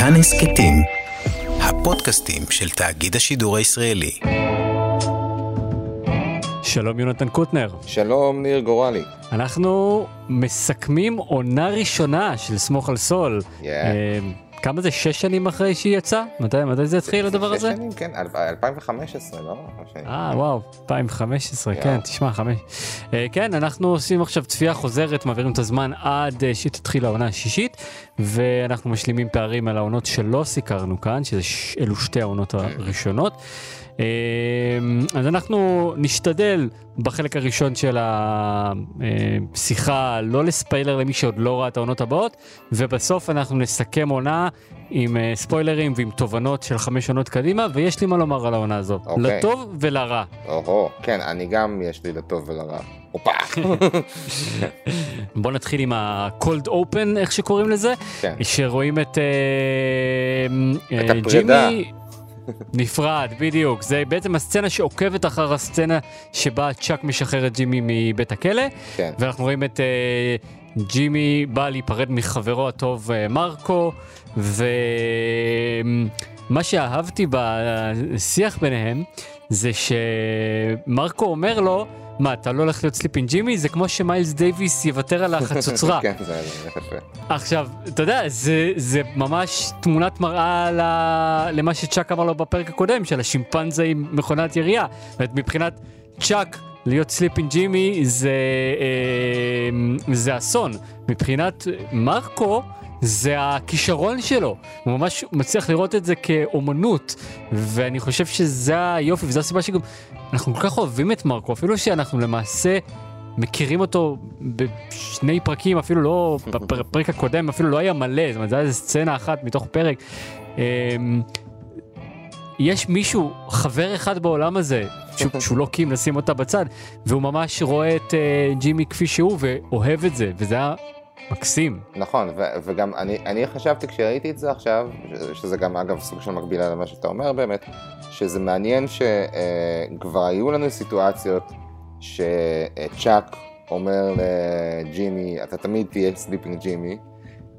כאן הסכתים, הפודקאסטים של תאגיד השידור הישראלי. שלום יונתן קוטנר. שלום ניר גורלי. אנחנו מסכמים עונה ראשונה של סמוך על סול. Yeah. כמה זה, שש שנים אחרי שהיא יצאה? מתי, מתי זה התחיל הדבר הזה? שש שנים, כן, 2015, לא? אה, וואו, 2015, Yeah. כן, תשמע, חמש. אה, כן, אנחנו עושים עכשיו צפייה חוזרת, מעבירים את הזמן עד אה, שתתחיל העונה השישית, ואנחנו משלימים פערים על העונות שלא סיקרנו כאן, שאלו שתי העונות הראשונות. אה, אז אנחנו נשתדל בחלק הראשון של השיחה לא לספיילר למי שעוד לא ראה את העונות הבאות, ובסוף אנחנו נסכם עונה עם אה, ספוילרים ועם תובנות של חמש עונות קדימה, ויש לי מה לומר על העונה הזו, אוקיי. לטוב ולרע. או-הו, כן, אני גם, יש לי לטוב ולרע. הופה. בוא נתחיל עם ה-cold open, איך שקוראים לזה, כן. שרואים את, אה, את הפרידה. ג'ימי נפרד, בדיוק. זה בעצם הסצנה שעוקבת אחר הסצנה שבה צ'אק משחרר את ג'ימי מבית הכלא, כן. ואנחנו רואים את אה, ג'ימי בא להיפרד מחברו הטוב אה, מרקו, ומה שאהבתי בשיח ביניהם זה שמרקו אומר לו, מה, אתה לא הולך להיות Slippin' Jimmy? זה כמו שמיילס דייוויס יוותר על החצוצרה. כן, זה יפה. עכשיו, אתה יודע, זה, זה ממש תמונת מראה ל, למה שצ'אק אמר לו בפרק הקודם, של השימפנזה עם מכונת ירייה. זאת אומרת, מבחינת צ'אק, להיות Slippin' Jimmy זה, אה, זה אסון. מבחינת מרקו, זה הכישרון שלו. הוא ממש מצליח לראות את זה כאומנות, ואני חושב שזה היופי, וזו הסיבה שגם אנחנו כל כך אוהבים את מרקו, אפילו שאנחנו למעשה מכירים אותו בשני פרקים, אפילו לא, בפרק הקודם אפילו לא היה מלא, זאת אומרת, זו הייתה סצנה אחת מתוך פרק. אמ, יש מישהו, חבר אחד בעולם הזה, שהוא, שהוא לא קים לשים אותה בצד, והוא ממש רואה את uh, ג'ימי כפי שהוא ואוהב את זה, וזה היה מקסים. נכון, ו- וגם אני, אני חשבתי כשראיתי את זה עכשיו, ש- שזה גם אגב סוג של מקבילה למה שאתה אומר באמת, שזה מעניין שכבר היו לנו סיטואציות שצ'אק אומר לג'ימי, אתה תמיד תהיה Slippin' Jimmy,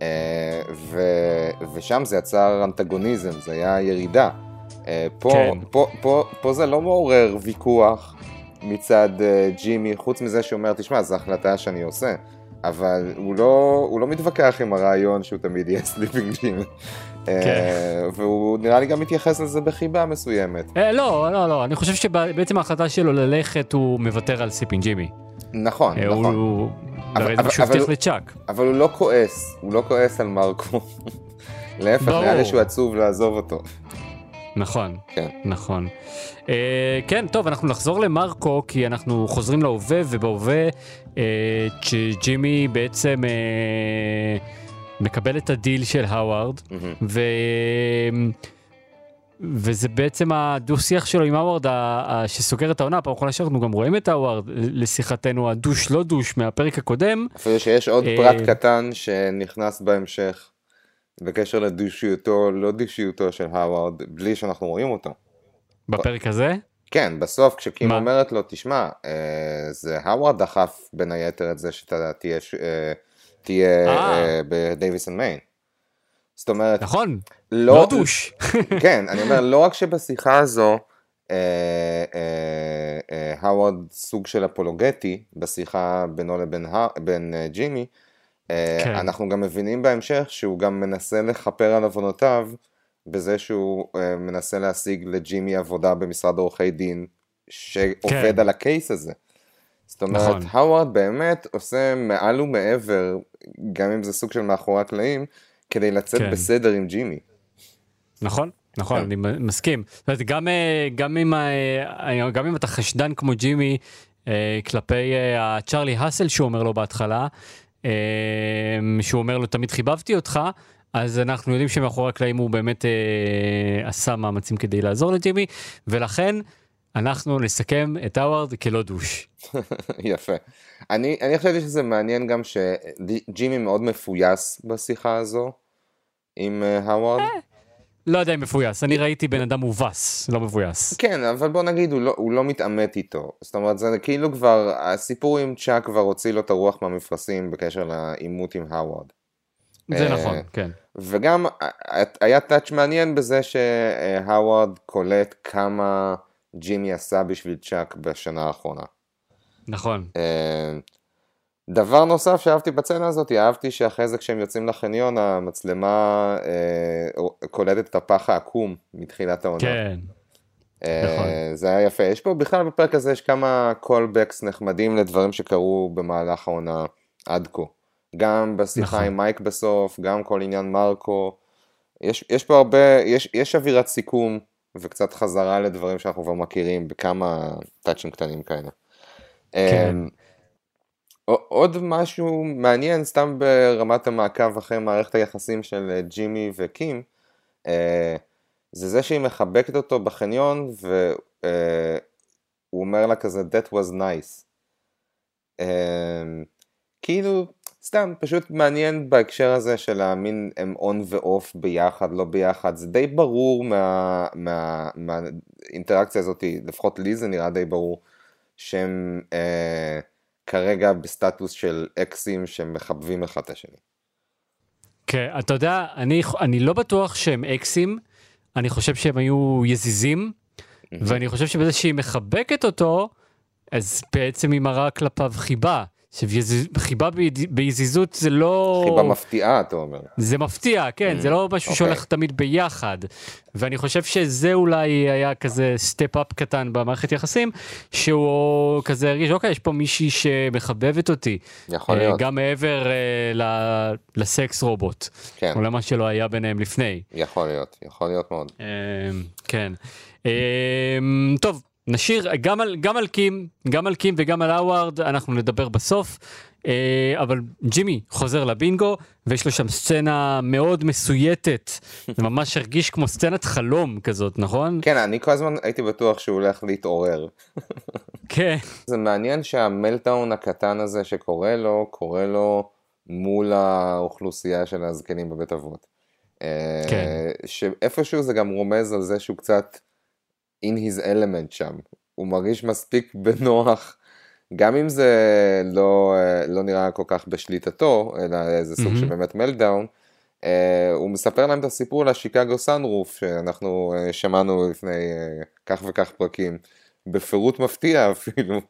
אה, ו- ושם זה יצר אנטגוניזם, זה היה ירידה. אה, פה, כן. פה, פה, פה זה לא מעורר ויכוח מצד אה, ג'ימי, חוץ מזה שהוא אומר, תשמע, זו החלטה שאני עושה. אבל הוא לא, הוא לא מתווכח עם הרעיון שהוא תמיד יהיה Slippin' Jimmy. אה, והוא נראה לי גם מתייחס לזה בחיבה מסוימת. אה, לא, לא, לא, אני חושב שבעצם ההחלטה שלו ללכת הוא מוותר על Slippin' Jimmy. נכון, אה, נכון. הוא... אבל- שהוא הבטיח הוא- לצ'אק. אבל הוא לא כועס, הוא לא כועס על מרקו. להפך. נראה לי שהוא עצוב לעזוב אותו. נכון, כן. נכון. אה, כן, טוב, אנחנו נחזור למרקו, כי אנחנו חוזרים להווה, ובהווה אה, ג'ימי בעצם אה, מקבל את הדיל של האווארד, מהמם. ו... וזה בעצם הדו-שיח שלו עם האווארד שסוגר את העונה, פעם אחרונה שאנחנו גם רואים את האווארד, לשיחתנו ה douche לא douche מהפרק הקודם. אפילו שיש עוד אה, פרט קטן שנכנס בהמשך בקשר לדושיותו, לא דושיותו של האווארד, בלי שאנחנו רואים אותו. בפרק הזה? כן, בסוף כשקים מה? אומרת לו, תשמע, אה, זה האווארד דחף בין היתר את זה שאתה תהיה, אה, תהיה אה. אה, בדייוויסון מיין. זאת אומרת, נכון, לא, לא דוש. כן, אני אומר, לא רק שבשיחה הזו, האווארד סוג של אפולוגטי, בשיחה בינו לבין בין ג'ימי, כן. אנחנו גם מבינים בהמשך שהוא גם מנסה לכפר על עוונותיו, בזה שהוא אה, מנסה להשיג לג'ימי עבודה במשרד עורכי דין, שעובד כן. על הקייס הזה. זאת אומרת, נכון. האווארד באמת עושה מעל ומעבר, גם אם זה סוג של מאחורי הקלעים, כדי לצאת כן. בסדר עם ג'ימי. נכון, נכון, כן. אני מסכים. זאת אומרת, גם, אה, גם, אם, גם אם אתה חשדן כמו ג'ימי אה, כלפי אה, הצ'ארלי האסל שהוא אומר לו בהתחלה, אה, שהוא אומר לו תמיד חיבבתי אותך, אז אנחנו יודעים שמאחורי הקלעים הוא באמת אה, עשה מאמצים כדי לעזור לג'ימי, ולכן אנחנו נסכם את האווארד כלא douche. יפה. אני, אני חשבתי שזה מעניין גם שג'ימי מאוד מפויס בשיחה הזו עם אה, האווארד. לא יודע אם מפויס, אני ראיתי בן אדם מובס, לא מפויס. כן, אבל בוא נגיד, הוא לא, הוא לא מתעמת איתו. זאת אומרת, זה כאילו כבר, הסיפור עם צ'אק כבר הוציא לו את הרוח מהמפרשים בקשר לעימות עם האווארד. זה אה, נכון, כן. וגם אה, היה טאץ' מעניין בזה שהאווארד קולט כמה ג'ימי עשה בשביל צ'אק בשנה האחרונה. נכון. דבר נוסף שאהבתי בצנה הזאת, אהבתי שאחרי זה כשהם יוצאים לחניון, המצלמה אה, קולטת את הפח העקום מתחילת העונה. כן. אה, נכון. זה היה יפה. יש פה בכלל בפרק הזה יש כמה callbacks נחמדים לדברים שקרו במהלך העונה עד כה. גם בשיחה נכון. עם מייק בסוף, גם כל עניין מרקו. יש, יש פה הרבה, יש, יש אווירת סיכום וקצת חזרה לדברים שאנחנו כבר מכירים בכמה טאצ'ים קטנים כאלה. כן. אמ, עוד משהו מעניין, סתם ברמת המעקב אחרי מערכת היחסים של אה, ג'ימי וקים, אה, זה זה שהיא מחבקת אותו בחניון והוא אומר לה כזה that was nice. אה, כאילו, סתם, פשוט מעניין בהקשר הזה של המין הם און ואוף ביחד, לא ביחד, זה די ברור מה, מה, מהאינטראקציה הזאת, לפחות לי זה נראה די ברור, שהם אה, כרגע בסטטוס של אקסים שמחבבים אחד את השני. כן, אתה יודע, אני, אני לא בטוח שהם אקסים, אני חושב שהם היו יזיזים, ואני חושב שבזה שהיא מחבקת אותו, אז בעצם היא מראה כלפיו חיבה. עכשיו, יז- חיבה ביד- ביזיזות זה לא... חיבה מפתיעה, אתה אומר. זה מפתיע, כן, זה לא משהו אוקיי. שהולך תמיד ביחד. ואני חושב שזה אולי היה כזה step-up קטן במערכת יחסים, שהוא כזה הרגיש, אוקיי, יש פה מישהי שמחבבת אותי. יכול אה, להיות. גם מעבר אה, ל- לסקס רובוט, כן, או למה שלא היה ביניהם לפני. יכול להיות, יכול להיות מאוד. אה, כן. אה, טוב, נשאיר גם על, גם על קים, גם על קים וגם על האווארד, אנחנו נדבר בסוף. אה, אבל ג'ימי חוזר לבינגו, ויש לו שם סצנה מאוד מסויטת. זה ממש הרגיש כמו סצנת חלום כזאת, נכון? כן, אני כל הזמן הייתי בטוח שהוא הולך להתעורר. כן. זה מעניין שהמלטאון הקטן הזה שקורה לו, קורה לו מול האוכלוסייה של הזקנים בבית אבות. אה, כן. שאיפשהו זה גם רומז על זה שהוא קצת in his element שם. הוא מרגיש מספיק בנוח, גם אם זה לא, אה, לא נראה כל כך בשליטתו, אלא איזה סוג מהמם. של באמת מלטאון. אה, הוא מספר להם את הסיפור על השיקגו סאנרוף, שאנחנו אה, שמענו לפני אה, כך וכך פרקים, בפירוט מפתיע אפילו.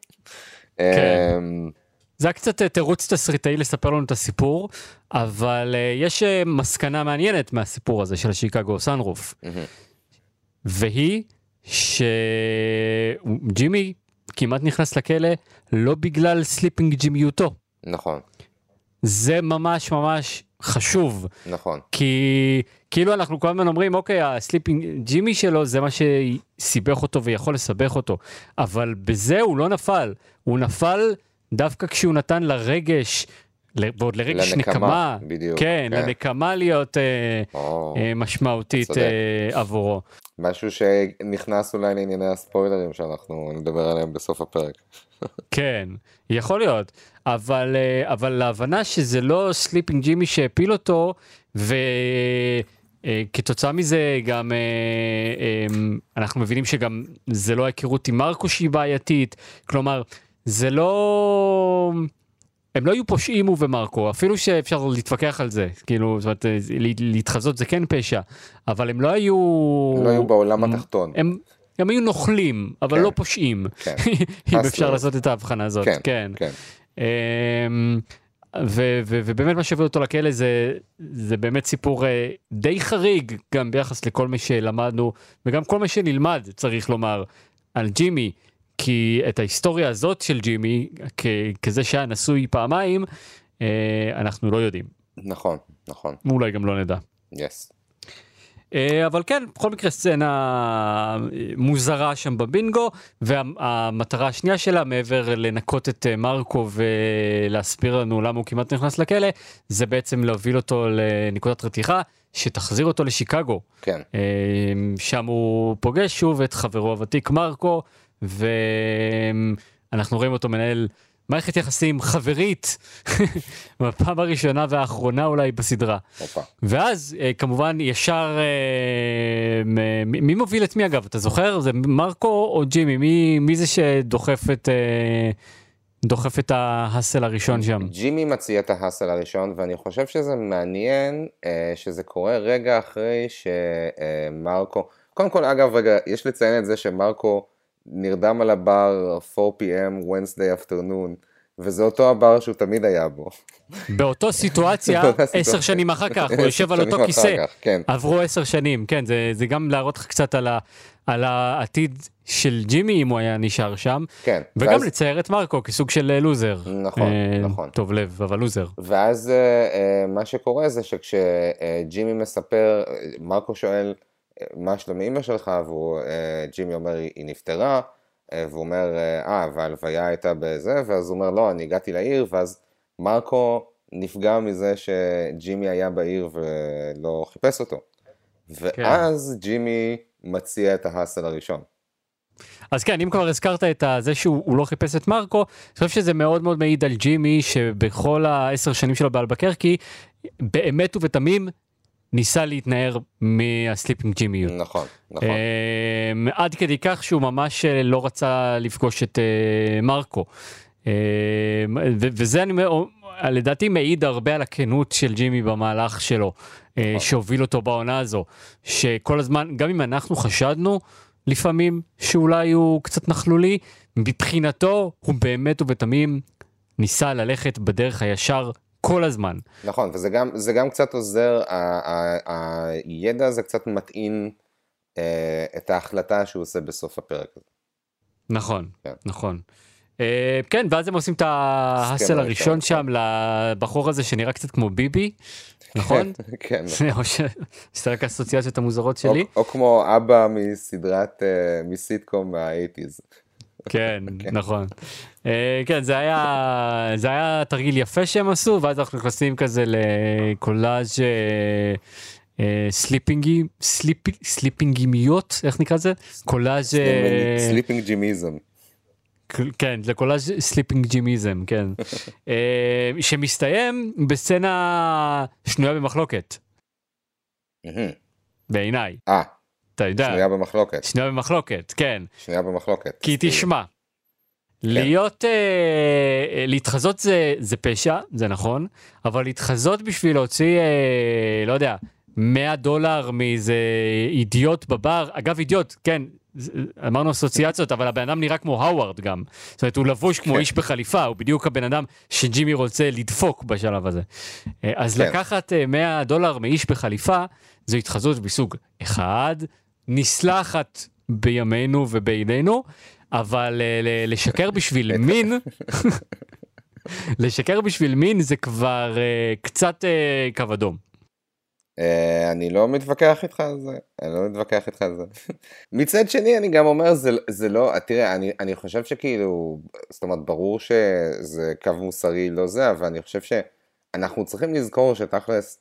כן. אמ, זה היה קצת תירוץ תסריטאי לספר לנו את הסיפור, אבל יש מסקנה מעניינת מהסיפור הזה של ה Chicago sunroof. מהמם. והיא שג'ימי כמעט נכנס לכלא לא בגלל Slippin' ג'ימיותו. נכון, זה ממש ממש חשוב, נכון, כי כאילו אנחנו כל הזמן אומרים אוקיי ה Slippin' Jimmy שלו זה מה שסיבך אותו ויכול לסבך אותו, אבל בזה הוא לא נפל, הוא נפל דווקא כשהוא נתן לרגש, ועוד לרגש נקמה, בדיוק, כן, כן. לנקמה להיות אה, או, אה, משמעותית צודק. אה, עבורו. משהו שנכנס אולי לענייני הספוילרים שאנחנו נדבר עליהם בסוף הפרק. כן, יכול להיות, אבל, אה, אבל להבנה שזה לא Slippin' Jimmy שהפיל אותו, וכתוצאה מזה גם אה, אה, אנחנו מבינים שגם זה לא ההיכרות עם מרקו שהיא בעייתית, כלומר, זה לא... הם לא היו פושעים הוא ומרקו, אפילו שאפשר להתווכח על זה, כאילו, זאת אומרת, אה, לה- להתחזות זה כן פשע, אבל הם לא היו... הם לא היו בעולם התחתון. הם, הם היו נוכלים, אבל כן. לא פושעים, כן. אם אפשר. לעשות את ההבחנה הזאת, כן, כן. כן. אמ, ו- ו- ובאמת מה שהביא אותו לכלא זה, זה באמת סיפור אה, די חריג גם ביחס לכל מה שלמדנו וגם כל מה שנלמד צריך לומר על ג'ימי כי את ההיסטוריה הזאת של ג'ימי כ- כזה שהיה נשוי פעמיים אה, אנחנו לא יודעים נכון, נכון, ואולי גם לא נדע. יס. אה, אבל כן, בכל מקרה סצנה אה, מוזרה שם בבינגו, והמטרה השנייה שלה, מעבר לנקות את מרקו ולהסביר לנו למה הוא כמעט נכנס לכלא, זה בעצם להוביל אותו לנקודת רתיחה, שתחזיר אותו לשיקגו. כן, שם הוא פוגש שוב את חברו הוותיק מרקו, ואנחנו רואים אותו מנהל מערכת יחסים חברית, בפעם הראשונה והאחרונה אולי בסדרה. הופה. ואז אה, כמובן ישר אה, מי מוביל את מי אגב אתה זוכר זה מרקו או ג'ימי מי מי זה שדוחף את אה, דוחף את ההאסל הראשון שם. ג'ימי מציע את ההאסל הראשון, ואני חושב שזה מעניין אה, שזה קורה רגע אחרי שמרקו, קודם כל אגב רגע, יש לציין את זה שמרקו נרדם על הבר 4pm Wednesday afternoon. וזה אותו הבר שהוא תמיד היה בו. באותו סיטואציה, עשר שנים אחר כך, הוא יושב על אותו כיסא. כן. עברו עשר שנים, כן, זה, זה גם להראות לך קצת על, ה, על העתיד של ג'ימי, אם הוא היה נשאר שם. כן. וגם ואז... לצייר את מרקו כסוג של לוזר. נכון, אה, נכון. טוב לב, אבל לוזר. ואז אה, אה, מה שקורה זה שכשג'ימי מספר, מרקו שואל, מה שלום אמא שלך, וג'ימי אומר, היא נפטרה. והוא אומר, אה, וההלוויה הייתה בזה, ואז הוא אומר, לא, אני הגעתי לעיר, ואז מרקו נפגע מזה שג'ימי היה בעיר ולא חיפש אותו. כן. ואז כן. ג'ימי מציע את ה hustle הראשון. אז כן, אם כבר הזכרת את זה שהוא לא חיפש את מרקו, אני חושב שזה מאוד מאוד מעיד על ג'ימי, שבכל העשר שנים שלו באלבקרקי, באמת ובתמים ניסה להתנער מה Slippin' ג'ימיות. נכון, נכון. אה, עד כדי כך שהוא ממש אה, לא רצה לפגוש את אה, מרקו. אה, וזה אני לדעתי מעיד הרבה על הכנות של ג'ימי במהלך שלו, נכון. שהוביל אותו בעונה הזו, שכל הזמן, גם אם אנחנו חשדנו לפעמים שאולי הוא קצת נכלולי, מבחינתו הוא באמת ובתמים ניסה ללכת בדרך הישר כל הזמן. נכון, וזה גם, גם קצת עוזר, הידע הזה קצת מטעין אה, את ההחלטה שהוא עושה בסוף הפרק הזה. נכון, כן. נכון. אה, כן, ואז הם עושים את ההאסל הראשון שם לבחור הזה שנראה קצת כמו ביבי, נכון? כן. או שזה רק האסוציאציות המוזרות שלי. או כמו אבא מסדרת, אה, מסיטקום מה-80's. כן, כן, נכון. אה, כן, זה היה, זה היה תרגיל יפה שהם עשו, ואז אנחנו נכנסים כזה לקולאז' סליפינגי, סליפינגימיות, איך נקרא לזה? קולאז'... Slippin' Jimmyism. כן, זה קולאז' Slippin' Jimmyism, כן. אה, שמסתיים בסצנה שנויה במחלוקת. בעיניי. אה. אתה יודע. שנויה במחלוקת. שנויה במחלוקת, כן. שנויה במחלוקת. כי תשמע, כן. להיות, אה, להתחזות זה, זה פשע, זה נכון, אבל להתחזות בשביל להוציא, אה, לא יודע, 100 דולר מאיזה אידיוט בבר, אגב אידיוט, כן, אמרנו אסוציאציות, אבל הבן אדם נראה כמו האווארד גם. זאת אומרת, הוא לבוש כמו כן. איש בחליפה, הוא בדיוק הבן אדם שג'ימי רוצה לדפוק בשלב הזה. אה, אז כן. לקחת 100 אה, דולר מאיש בחליפה, זו התחזות מסוג אחד, נסלחת בימינו ובינינו, אבל uh, לשקר בשביל מין, לשקר בשביל מין זה כבר uh, קצת uh, קו אדום. אני לא מתווכח איתך על זה, אני לא מתווכח איתך על זה. מצד שני אני גם אומר זה, זה לא, תראה אני, אני חושב שכאילו, זאת אומרת ברור שזה קו מוסרי לא זה, אבל אני חושב שאנחנו צריכים לזכור שתכלס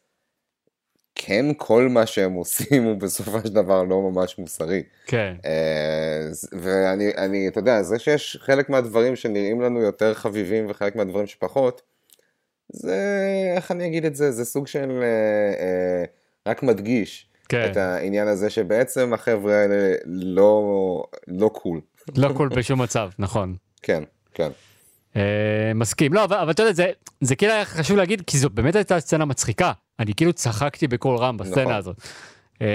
כן כל מה שהם עושים הוא בסופו של דבר לא ממש מוסרי. כן. אה, ואני, אני, אתה יודע, זה שיש חלק מהדברים שנראים לנו יותר חביבים וחלק מהדברים שפחות, זה, איך אני אגיד את זה, זה סוג של אה, אה, רק מדגיש כן. את העניין הזה שבעצם החבר'ה האלה לא, לא קול. לא קול בשום מצב, נכון. כן, כן. אה, מסכים לא אבל, אבל אתה יודע זה זה כאילו היה חשוב להגיד כי זו באמת הייתה סצנה מצחיקה אני כאילו צחקתי בקול רם בסצנה נכון. הזאת. אה,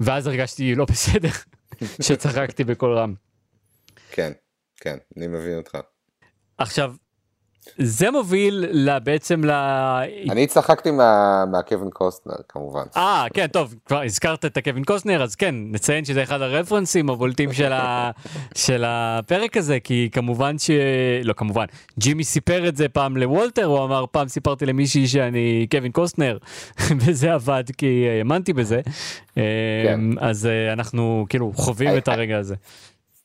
ואז הרגשתי לא בסדר שצחקתי בקול רם. כן כן אני מבין אותך. עכשיו זה מוביל בעצם ל... אני צחקתי מהקווין קוסטנר כמובן. אה כן טוב כבר הזכרת את הקווין קוסטנר אז כן נציין שזה אחד הרפרנסים הבולטים של, ה... של הפרק הזה כי כמובן ש... לא כמובן ג'ימי סיפר את זה פעם לוולטר הוא אמר פעם סיפרתי למישהי שאני קווין קוסטנר וזה עבד כי האמנתי בזה כן. אמ, אז אה, אנחנו כאילו חווים את הרגע הזה.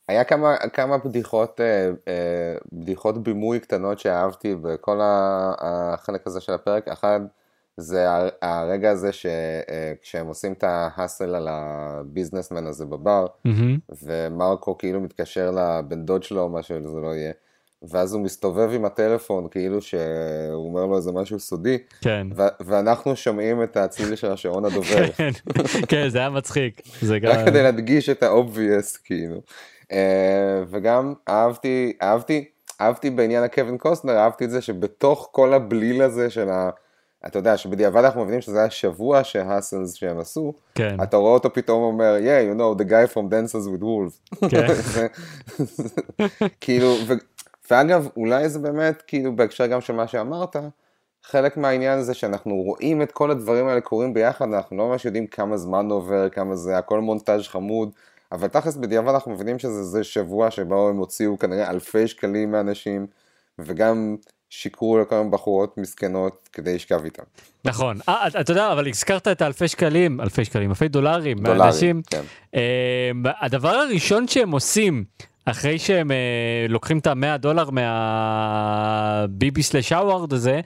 היה כמה, כמה בדיחות, אה, אה, בדיחות בימוי קטנות שאהבתי בכל החלק הזה של הפרק. אחד, זה הרגע הזה שכשהם אה, עושים את ההאסל על הביזנסמן הזה בבר, mm-hmm. ומרקו כאילו מתקשר לבן דוד שלו, מה שזה לא יהיה, ואז הוא מסתובב עם הטלפון כאילו שהוא אומר לו איזה משהו סודי, כן. ואנחנו שומעים את הצליל של השעון הדובר. כן, כן, זה היה מצחיק. זה רק גם... כדי להדגיש את ה obvious כאילו. אה, וגם אהבתי, אהבתי, אהבתי בעניין הקווין קוסטנר, אהבתי את זה שבתוך כל הבליל הזה של ה... אתה יודע שבדיעבד אנחנו מבינים שזה היה שבוע שה hustles שהם עשו, כן. אתה רואה אותו פתאום אומר, yeah, you know, the guy from dances with wolves. כן. כאילו, ו... ואגב, אולי זה באמת, כאילו, בהקשר גם של מה שאמרת, חלק מהעניין זה שאנחנו רואים את כל הדברים האלה קורים ביחד, אנחנו לא ממש יודעים כמה זמן עובר, כמה זה, הכל מונטאז' חמוד, אבל תכלס בדיעבד אנחנו מבינים שזה זה שבוע שבו הם הוציאו כנראה אלפי שקלים מאנשים, וגם שיקרו לכל מיני בחורות מסכנות כדי לשכב איתם. נכון. אה, אתה- אתה יודע, אבל הזכרת את האלפי שקלים, אלפי שקלים, אלפי דולרים, דולרים, מאנשים. כן. אה, הדבר הראשון שהם עושים, אחרי שהם אה, לוקחים את המאה דולר מהביבי סלאש האווארד הזה,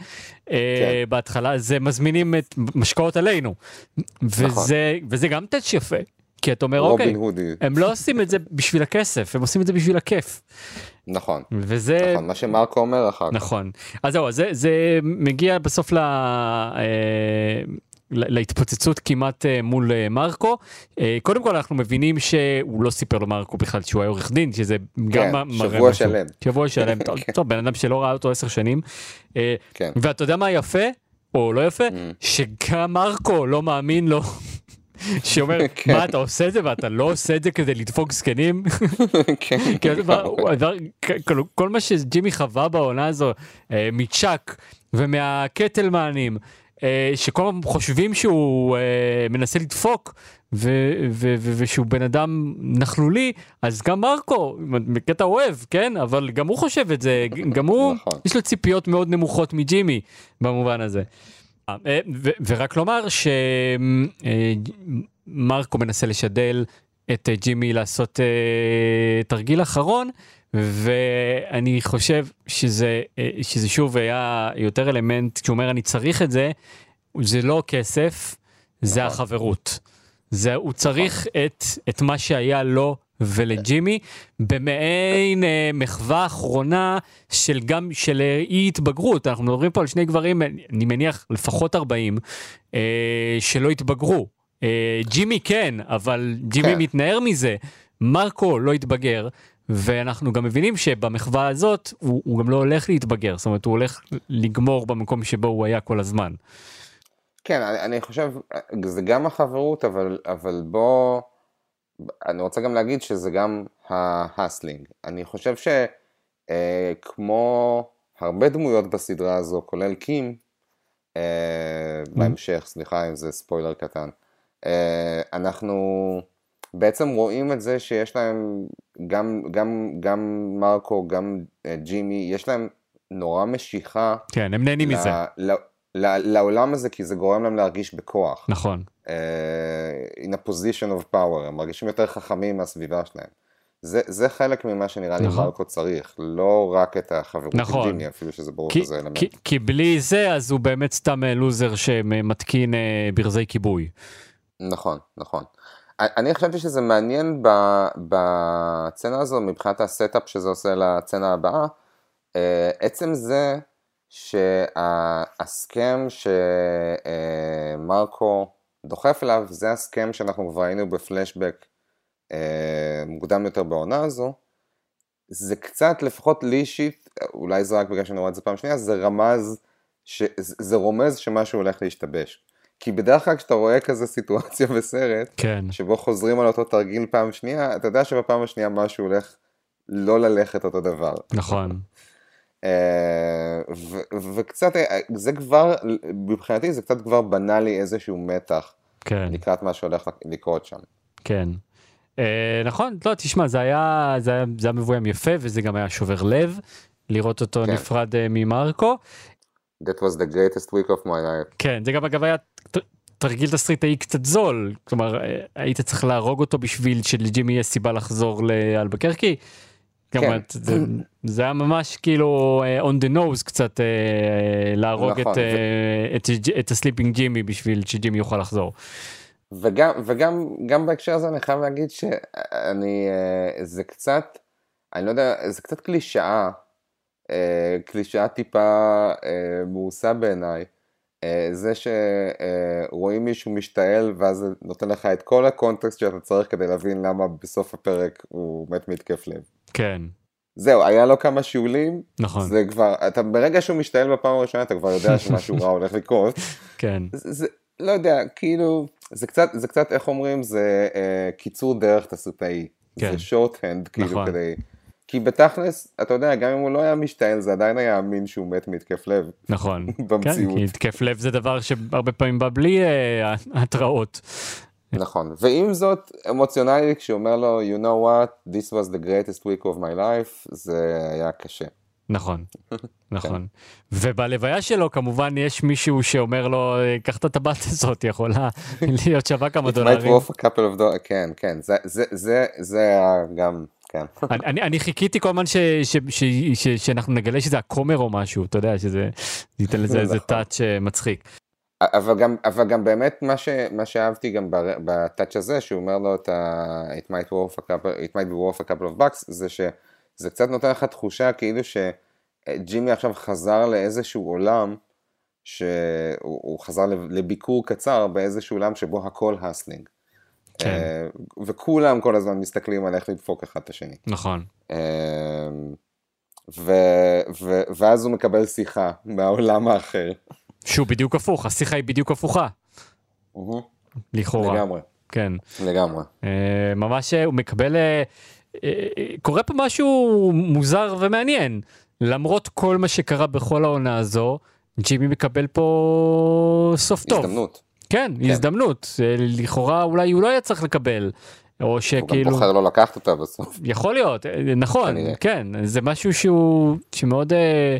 אה, כן. בהתחלה, זה מזמינים את משקאות עלינו. וזה, וזה גם טאץ' יפה. כי אתה אומר, אוקיי, הודי, הם לא עושים את זה בשביל הכסף, הם עושים את זה בשביל הכיף. נכון, וזה, נכון, מה שמרקו אומר אחר כך. נכון. אז זהו, זה, זה מגיע בסוף ל... אה, להתפוצצות כמעט אה, מול אה, מרקו. קודם כל אנחנו מבינים שהוא לא סיפר למרקו בכלל שהוא היה עורך דין, שזה גם כן, מראה שבוע משהו. שלם. שבוע שלם. טוב, טוב, בן אדם שלא ראה אותו עשר שנים. כן. ואתה יודע מה יפה, או לא יפה? Mm. שגם מרקו לא מאמין לו. שאומר, כן. מה אתה עושה את זה ואתה לא עושה את זה כדי לדפוק זקנים? כן, כל מה שג'ימי חווה בעונה הזו אה, מצ'אק ומהקטלמנים אה, שכל הזמן חושבים שהוא אה, מנסה לדפוק ו- ו- ו- ושהוא בן אדם נכלולי אז גם מרקו בקטע אוהב כן אבל גם הוא חושב את זה גם הוא נכון. יש לו ציפיות מאוד נמוכות מג'ימי במובן הזה. אה, אה, ורק לומר שמרקו מנסה לשדל את אה, ג'ימי לעשות אה, תרגיל אחרון ואני חושב שזה אה, שזה שוב היה יותר אלמנט כשהוא אומר אני צריך את זה זה לא כסף זה נכון. החברות. זה הוא צריך את את מה שהיה לו ולג'ימי במעין אה, מחווה אחרונה של גם של אה, אי התבגרות אנחנו מדברים פה על שני גברים אני מניח לפחות 40 אה, שלא התבגרו. אה, ג'ימי כן אבל ג'ימי כן. מתנער מזה מרקו לא התבגר ואנחנו גם מבינים שבמחווה הזאת הוא, הוא גם לא הולך להתבגר זאת אומרת הוא הולך לגמור במקום שבו הוא היה כל הזמן. כן, אני, אני חושב, זה גם החברות, אבל, אבל בוא, אני רוצה גם להגיד שזה גם ה hustling. אני חושב שכמו הרבה דמויות בסדרה הזו, כולל קים, אה, בהמשך, סליחה אם זה ספוילר קטן, אה, אנחנו בעצם רואים את זה שיש להם, גם, גם, גם מרקו, גם אה, ג'ימי, יש להם נורא משיכה כן הם נהנים מזה ל- ל- לעולם הזה, כי זה גורם להם להרגיש בכוח. נכון אה, in a position of power, הם מרגישים יותר חכמים מהסביבה שלהם. זה, זה חלק ממה שנראה לי נכון. מרקו צריך, לא רק את החברות נכון. עם ג'ימי, אפילו שזה ברור כי, שזה אלמנט. כי, כי בלי זה אז הוא באמת סתם אה, לוזר שמתקין אה, ברזי כיבוי. נכון, נכון. אני- חשבתי שזה מעניין בצנה הזו, מבחינת ה setup שזה עושה לצנה הבאה, אה, עצם זה שהסקאם שמרקו דוחף אליו, זה הסכם שאנחנו כבר היינו בפלשבק אה, מוקדם יותר בעונה הזו, זה קצת, לפחות לי אישית, אולי זה רק בגלל שאני רואה את זה פעם שנייה, זה רמז, ש- זה רומז שמשהו הולך להשתבש. כי בדרך כלל כשאתה רואה כזה סיטואציה בסרט, כן שבו חוזרים על אותו תרגיל פעם שנייה, אתה יודע שבפעם השנייה משהו הולך לא ללכת אותו דבר. נכון ו- וקצת, אה, זה כבר, מבחינתי זה קצת כבר בנה לי איזשהו מתח כן לקראת מה שהולך לקרות שם. כן. אה, נכון לא תשמע זה היה זה היה, זה היה מבוים יפה וזה גם היה שובר לב לראות אותו כן. נפרד אה, ממרקו. That was the greatest week of my life. כן זה גם אגב היה תרגיל תסריטאי קצת זול כלומר אה, היית צריך להרוג אותו בשביל שלג'ימי יהיה סיבה לחזור לאלבקרקי. כן. זה, זה היה ממש כאילו אה, on the nose קצת אה, להרוג נכון, את, אה, את, את הסליפין ג'ימי בשביל שג'ימי יוכל לחזור. וגם, וגם גם בהקשר הזה אני חייב להגיד שאני, זה קצת, אני לא יודע, זה קצת קלישאה, אה, קלישאה טיפה מאוסה בעיניי, זה שרואים מישהו משתעל ואז זה נותן לך את כל הקונטקסט שאתה צריך כדי להבין למה בסוף הפרק הוא מת מהתקף לב. כן. זהו, היה לו כמה שיעולים, נכון, זה כבר, אתה ברגע שהוא משתעל בפעם הראשונה, אתה כבר יודע שמשהו רע הולך לקרות. כן, זה, זה, לא יודע, כאילו, זה קצת, זה קצת, איך אומרים, זה אה, קיצור דרך תסריטאי. כן. זה שורט-הנד, כאילו, נכון. כדי... כי בתכלס, אתה יודע, גם אם הוא לא היה משתעל, זה עדיין היה אמין שהוא מת מהתקף לב. נכון. במציאות. כן, כי התקף לב זה דבר שהרבה פעמים בא בלי אה, התראות. נכון, ועם זאת, אמוציונלי, כשהוא אומר לו, you know what, this was the greatest week of my life, זה היה קשה. נכון, נכון. ובלוויה שלו כמובן יש מישהו שאומר לו, "אה, קח את הטבעת הזאת, יכולה להיות שווה כמה It might דולרים. worth a couple of dollars, כן, כן, זה, זה, זה, זה גם, כן. אני- אני, אני חיכיתי כל הזמן ש, ש, ש, ש, שאנחנו נגלה שזה הכומר או משהו, אתה יודע, שזה זה ייתן לזה איזה נכון. טאץ' אה, מצחיק. אבל גם, אבל גם באמת מה, ש, מה שאהבתי גם בטאץ' הזה, שהוא אומר לו את ה... it might, worth a couple, it might be worth a couple of bucks, זה שזה קצת נותן לך תחושה כאילו שג'ימי עכשיו חזר לאיזשהו עולם, שהוא הוא חזר לב- לביקור קצר באיזשהו עולם שבו הכל הסלינג. כן. אה, וכולם כל הזמן מסתכלים על איך לדפוק אחד את השני. נכון, אה, ו, ו, ואז הוא מקבל שיחה מהעולם האחר. שהוא בדיוק הפוך, השיחה היא בדיוק הפוכה, לכאורה. לגמרי, כן. לגמרי. אה, ממש הוא מקבל, אה, אה, אה, קורה פה משהו מוזר ומעניין. למרות כל מה שקרה בכל העונה הזו, ג'ימי מקבל פה סוף טוב. הזדמנות. כן, הזדמנות. אה, לכאורה אולי הוא לא היה צריך לקבל. או הוא גם שכאילו, בוחר לא לקחת אותה בסוף. יכול להיות, אה, נכון, כנראה. כן, זה משהו שהוא שמאוד אה,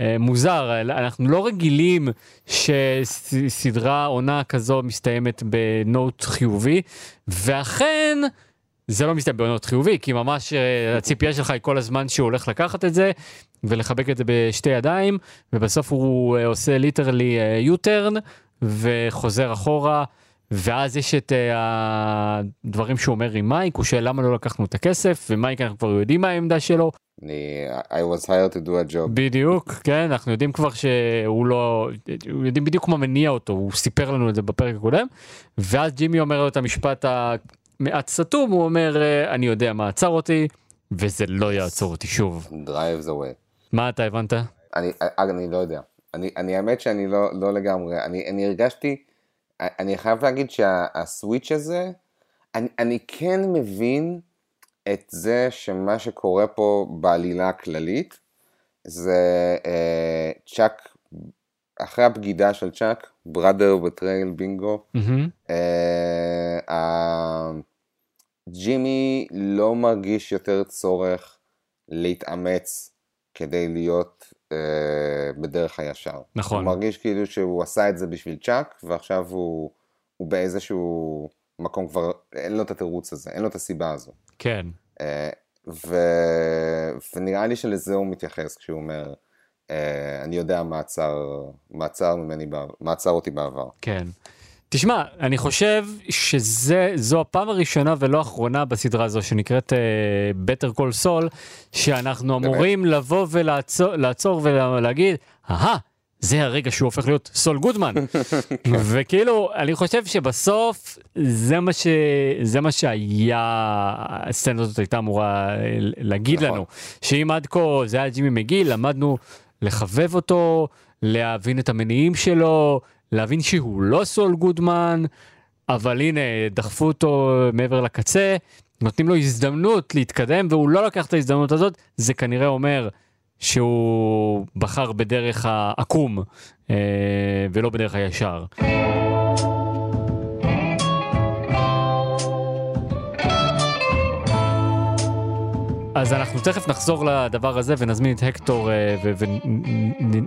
אה, מוזר, אנחנו לא רגילים שסדרה עונה כזו מסתיימת בנוט חיובי, ואכן זה לא מסתיים בנוט חיובי, כי ממש אה, הציפייה שלך היא כל הזמן שהוא הולך לקחת את זה ולחבק את זה בשתי ידיים, ובסוף הוא אה, עושה ליטרלי יוטרן וחוזר אחורה. ואז יש את uh, הדברים שהוא אומר עם מייק, הוא שואל למה לא לקחנו את הכסף, ומייק אנחנו כבר יודעים מה העמדה שלו, אני, I was hired to do a job. בדיוק, כן, אנחנו יודעים כבר שהוא לא, יודעים בדיוק מה מניע אותו, הוא סיפר לנו את זה בפרק הקודם, ואז ג'ימי אומר לו את המשפט המעט סתום, הוא אומר, "אה, אני יודע מה עצר אותי, וזה לא יעצור אותי שוב. drives away. מה אתה הבנת? אני, אני לא יודע. אני, אני האמת שאני לא, לא לגמרי, אני, אני הרגשתי, אני חייב להגיד שהסוויץ' הזה, אני, אני כן מבין את זה שמה שקורה פה בעלילה הכללית, זה אה, צ'אק, אחרי הבגידה של צ'אק, בראדר בטרייל בינגו, אה, ג'ימי לא מרגיש יותר צורך להתאמץ כדי להיות בדרך הישר. נכון. הוא מרגיש כאילו שהוא עשה את זה בשביל צ'אק, ועכשיו הוא, הוא באיזשהו מקום כבר, אין לו את התירוץ הזה, אין לו את הסיבה הזו. כן, אה, ו... ונראה לי שלזה הוא מתייחס כשהוא אומר, אה, אני יודע מה עצר, מה עצר ממני, מה עצר אותי בעבר. כן. תשמע, אני חושב שזו הפעם הראשונה ולא האחרונה בסדרה הזו שנקראת uh, Better Call Saul, שאנחנו באמת? אמורים לבוא ולעצור לעצור ולהגיד, אהה, זה הרגע שהוא הופך להיות סול גודמן. וכאילו, אני חושב שבסוף זה מה, ש... זה מה שהיה, הסצנה הזאת הייתה אמורה אה, להגיד נכון. לנו. שאם עד כה זה היה ג'ימי מגיל, למדנו לחבב אותו, להבין את המניעים שלו, להבין שהוא לא סול גודמן, אבל הנה, דחפו אותו מעבר לקצה, נותנים לו הזדמנות להתקדם, והוא לא לקח את ההזדמנות הזאת, זה כנראה אומר שהוא בחר בדרך העקום אה, ולא בדרך הישר. אז אנחנו תכף נחזור לדבר הזה ונזמין את הקטור אה,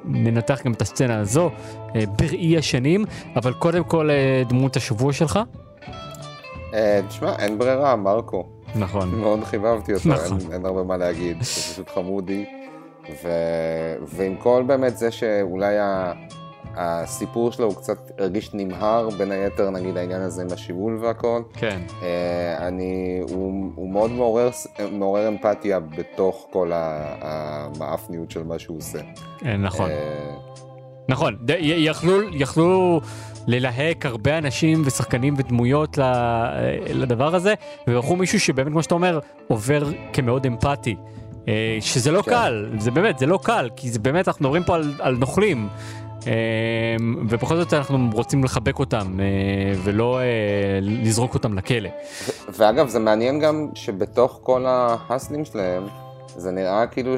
וננתח גם את הסצנה הזו אה, בראי השנים, אבל קודם כל אה, דמות השבוע שלך. תשמע, אין ברירה, מרקו. נכון. מאוד חיבבתי אותו, נכון. אין, אין הרבה מה להגיד, זה פשוט חמודי. ו... ועם כל באמת זה שאולי ה... הסיפור שלו הוא קצת הרגיש נמהר, בין היתר נגיד העניין הזה עם השיבול והכל. כן, אה, אני, הוא, הוא מאוד מעורר, מעורר אמפתיה בתוך כל המאפניות של מה שהוא עושה. אה, נכון. אה, נכון, יכלו, יכלו ללהק הרבה אנשים ושחקנים ודמויות ל- לדבר הזה, ובחרו מישהו שבאמת, כמו שאתה אומר, עובר כמאוד אמפתי. שזה לא כן. קל, זה באמת, זה לא קל, כי זה באמת, אנחנו מדברים פה על, על נוכלים. אה, ובכל זאת אנחנו רוצים לחבק אותם אה, ולא אה, לזרוק אותם לכלא. ואגב, זה מעניין גם שבתוך כל ההסלים שלהם, זה נראה כאילו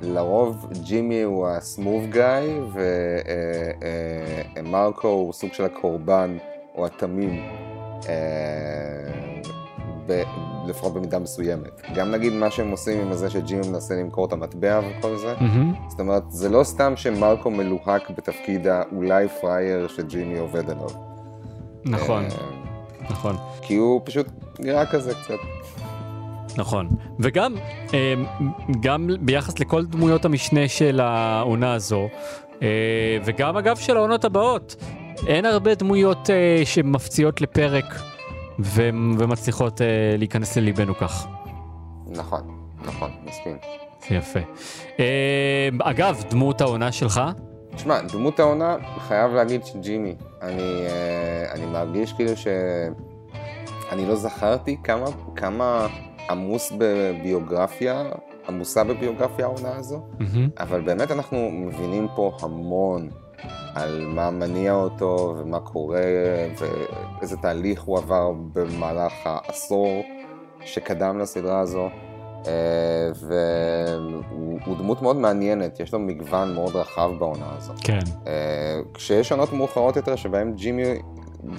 שלרוב ג'ימי הוא הסמוב גאי, ומרקו הוא סוג של הקורבן או התמים, אה, ב- לפחות במידה מסוימת. גם נגיד מה שהם עושים עם זה שג'ימי מנסה למכור את המטבע וכל זה, מהמם. זאת אומרת, זה לא סתם שמרקו מלוהק בתפקיד האולי פראייר שג'ימי עובד עליו. נכון, אה, נכון. כי הוא פשוט נראה כזה קצת. נכון, וגם אה, גם ביחס לכל דמויות המשנה של העונה הזו, אה, וגם אגב של העונות הבאות, אין הרבה דמויות שמפציעות לפרק ו- ומצליחות אה, להיכנס לליבנו כך. נכון, נכון, מסכים. יפה. אה, אגב, דמות העונה שלך? תשמע, דמות העונה, חייב להגיד שג'ימי. אני, אה, אני מרגיש כאילו ש... אני לא זכרתי כמה, כמה עמוס בביוגרפיה, עמוסה בביוגרפיה העונה הזו, מהמם. אבל באמת אנחנו מבינים פה המון על מה מניע אותו ומה קורה ואיזה תהליך הוא עבר במהלך העשור שקדם לסדרה הזו. אה, והוא הוא דמות מאוד מעניינת, יש לו מגוון מאוד רחב בעונה הזו. כן, אה, כשיש עונות מאוחרות יותר שבהן ג'ימי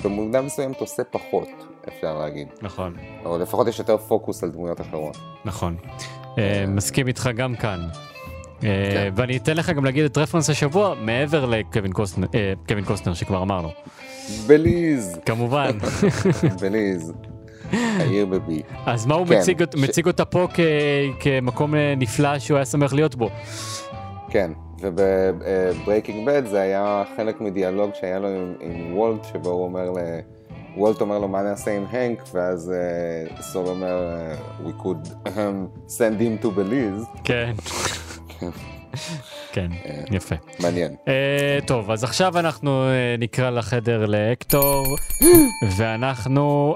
במובן מסוימת עושה פחות, אפשר להגיד. נכון, או לפחות יש יותר פוקוס על דמויות אחרות. נכון. אה, מסכים איתך גם כאן. אה, כן. ואני אתן לך גם להגיד את רפרנס השבוע מעבר לקווין קוסטנר, אה, שכבר אמרנו. בליז, כמובן. בליז, העיר ב-B. אז מה הוא כן, מציג, אותה פה כמקום אה, נפלא שהוא היה שמח להיות בו. כן, ובברייקינג בד זה היה חלק מדיאלוג שהיה לו עם, וולט, שבו הוא אומר ל... וולט אומר לו מה נעשה עם הנק, ואז סול אומר, we could send him to Belize. כן. כן, יפה. מעניין. Uh, טוב, אז עכשיו אנחנו uh, נקרא לחדר להקטור, ואנחנו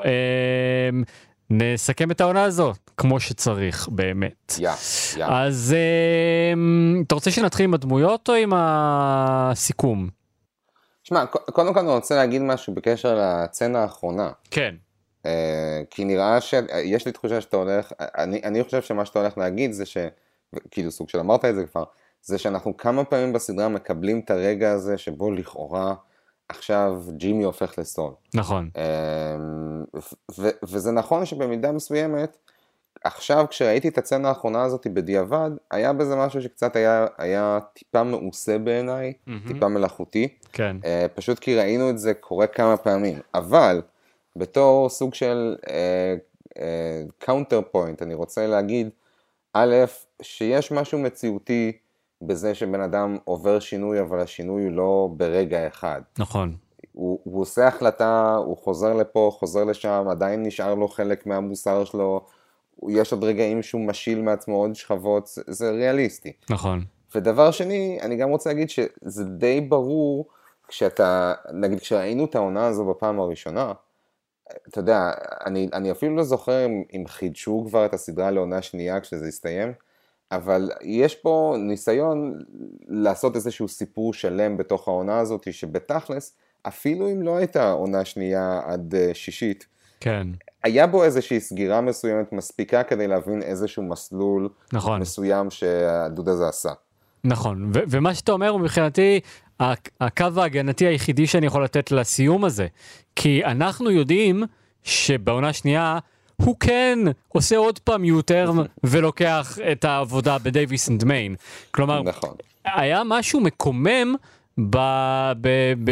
נסכם את העונה הזו, כמו שצריך, באמת. יא, יא. אז אתה רוצה שנתחיל עם הדמויות או עם הסיכום? שמע, קודם כל אני רוצה להגיד משהו בקשר לצנה האחרונה. כן. כי נראה שיש לי תחושה שאתה הולך, אני, אני חושב שמה שאתה הולך להגיד זה ש... כאילו סוג של אמרת את זה כבר, זה שאנחנו כמה פעמים בסדרה מקבלים את הרגע הזה שבו לכאורה עכשיו ג'ימי הופך לסול. נכון. אמ, וזה נכון שבמידה מסוימת, עכשיו כשראיתי את הסצנה האחרונה הזאת בדיעבד, היה בזה משהו שקצת היה, היה טיפה מעושה בעיניי, מהמם. טיפה מלאכותי, כן. אה, פשוט כי ראינו את זה קורה כמה פעמים, אבל בתור סוג של counterpoint, אני רוצה להגיד, א', שיש משהו מציאותי בזה שבן אדם עובר שינוי, אבל השינוי הוא לא ברגע אחד. נכון. הוא, הוא עושה החלטה, הוא חוזר לפה, חוזר לשם, עדיין נשאר לו חלק מהמוסר שלו, יש עוד רגעים שהוא משיל מעצמו עוד שכבות, זה, זה ריאליסטי. נכון. ודבר שני, אני גם רוצה להגיד שזה די ברור כשאתה, נגיד כשראינו את העונה הזו בפעם הראשונה, אתה יודע, אני, אני אפילו לא זוכר אם, אם חידשו כבר את הסדרה לעונה שנייה כשזה הסתיים, אבל יש פה ניסיון לעשות איזשהו סיפור שלם בתוך העונה הזאת, שבתכלס, אפילו אם לא הייתה עונה שנייה עד uh, שישית, כן. היה בו איזושהי סגירה מסוימת מספיקה כדי להבין איזשהו מסלול נכון. מסוים שהדוד הזה עשה. נכון, ו- ומה שאתה אומר הוא מבחינתי הקו ההגנתי היחידי שאני יכול לתת לסיום הזה. כי אנחנו יודעים שבעונה שנייה הוא כן עושה עוד פעם U-turn ולוקח את העבודה בדייוויס אנד מיין. כלומר, נכון. היה משהו מקומם ב, ב, ב,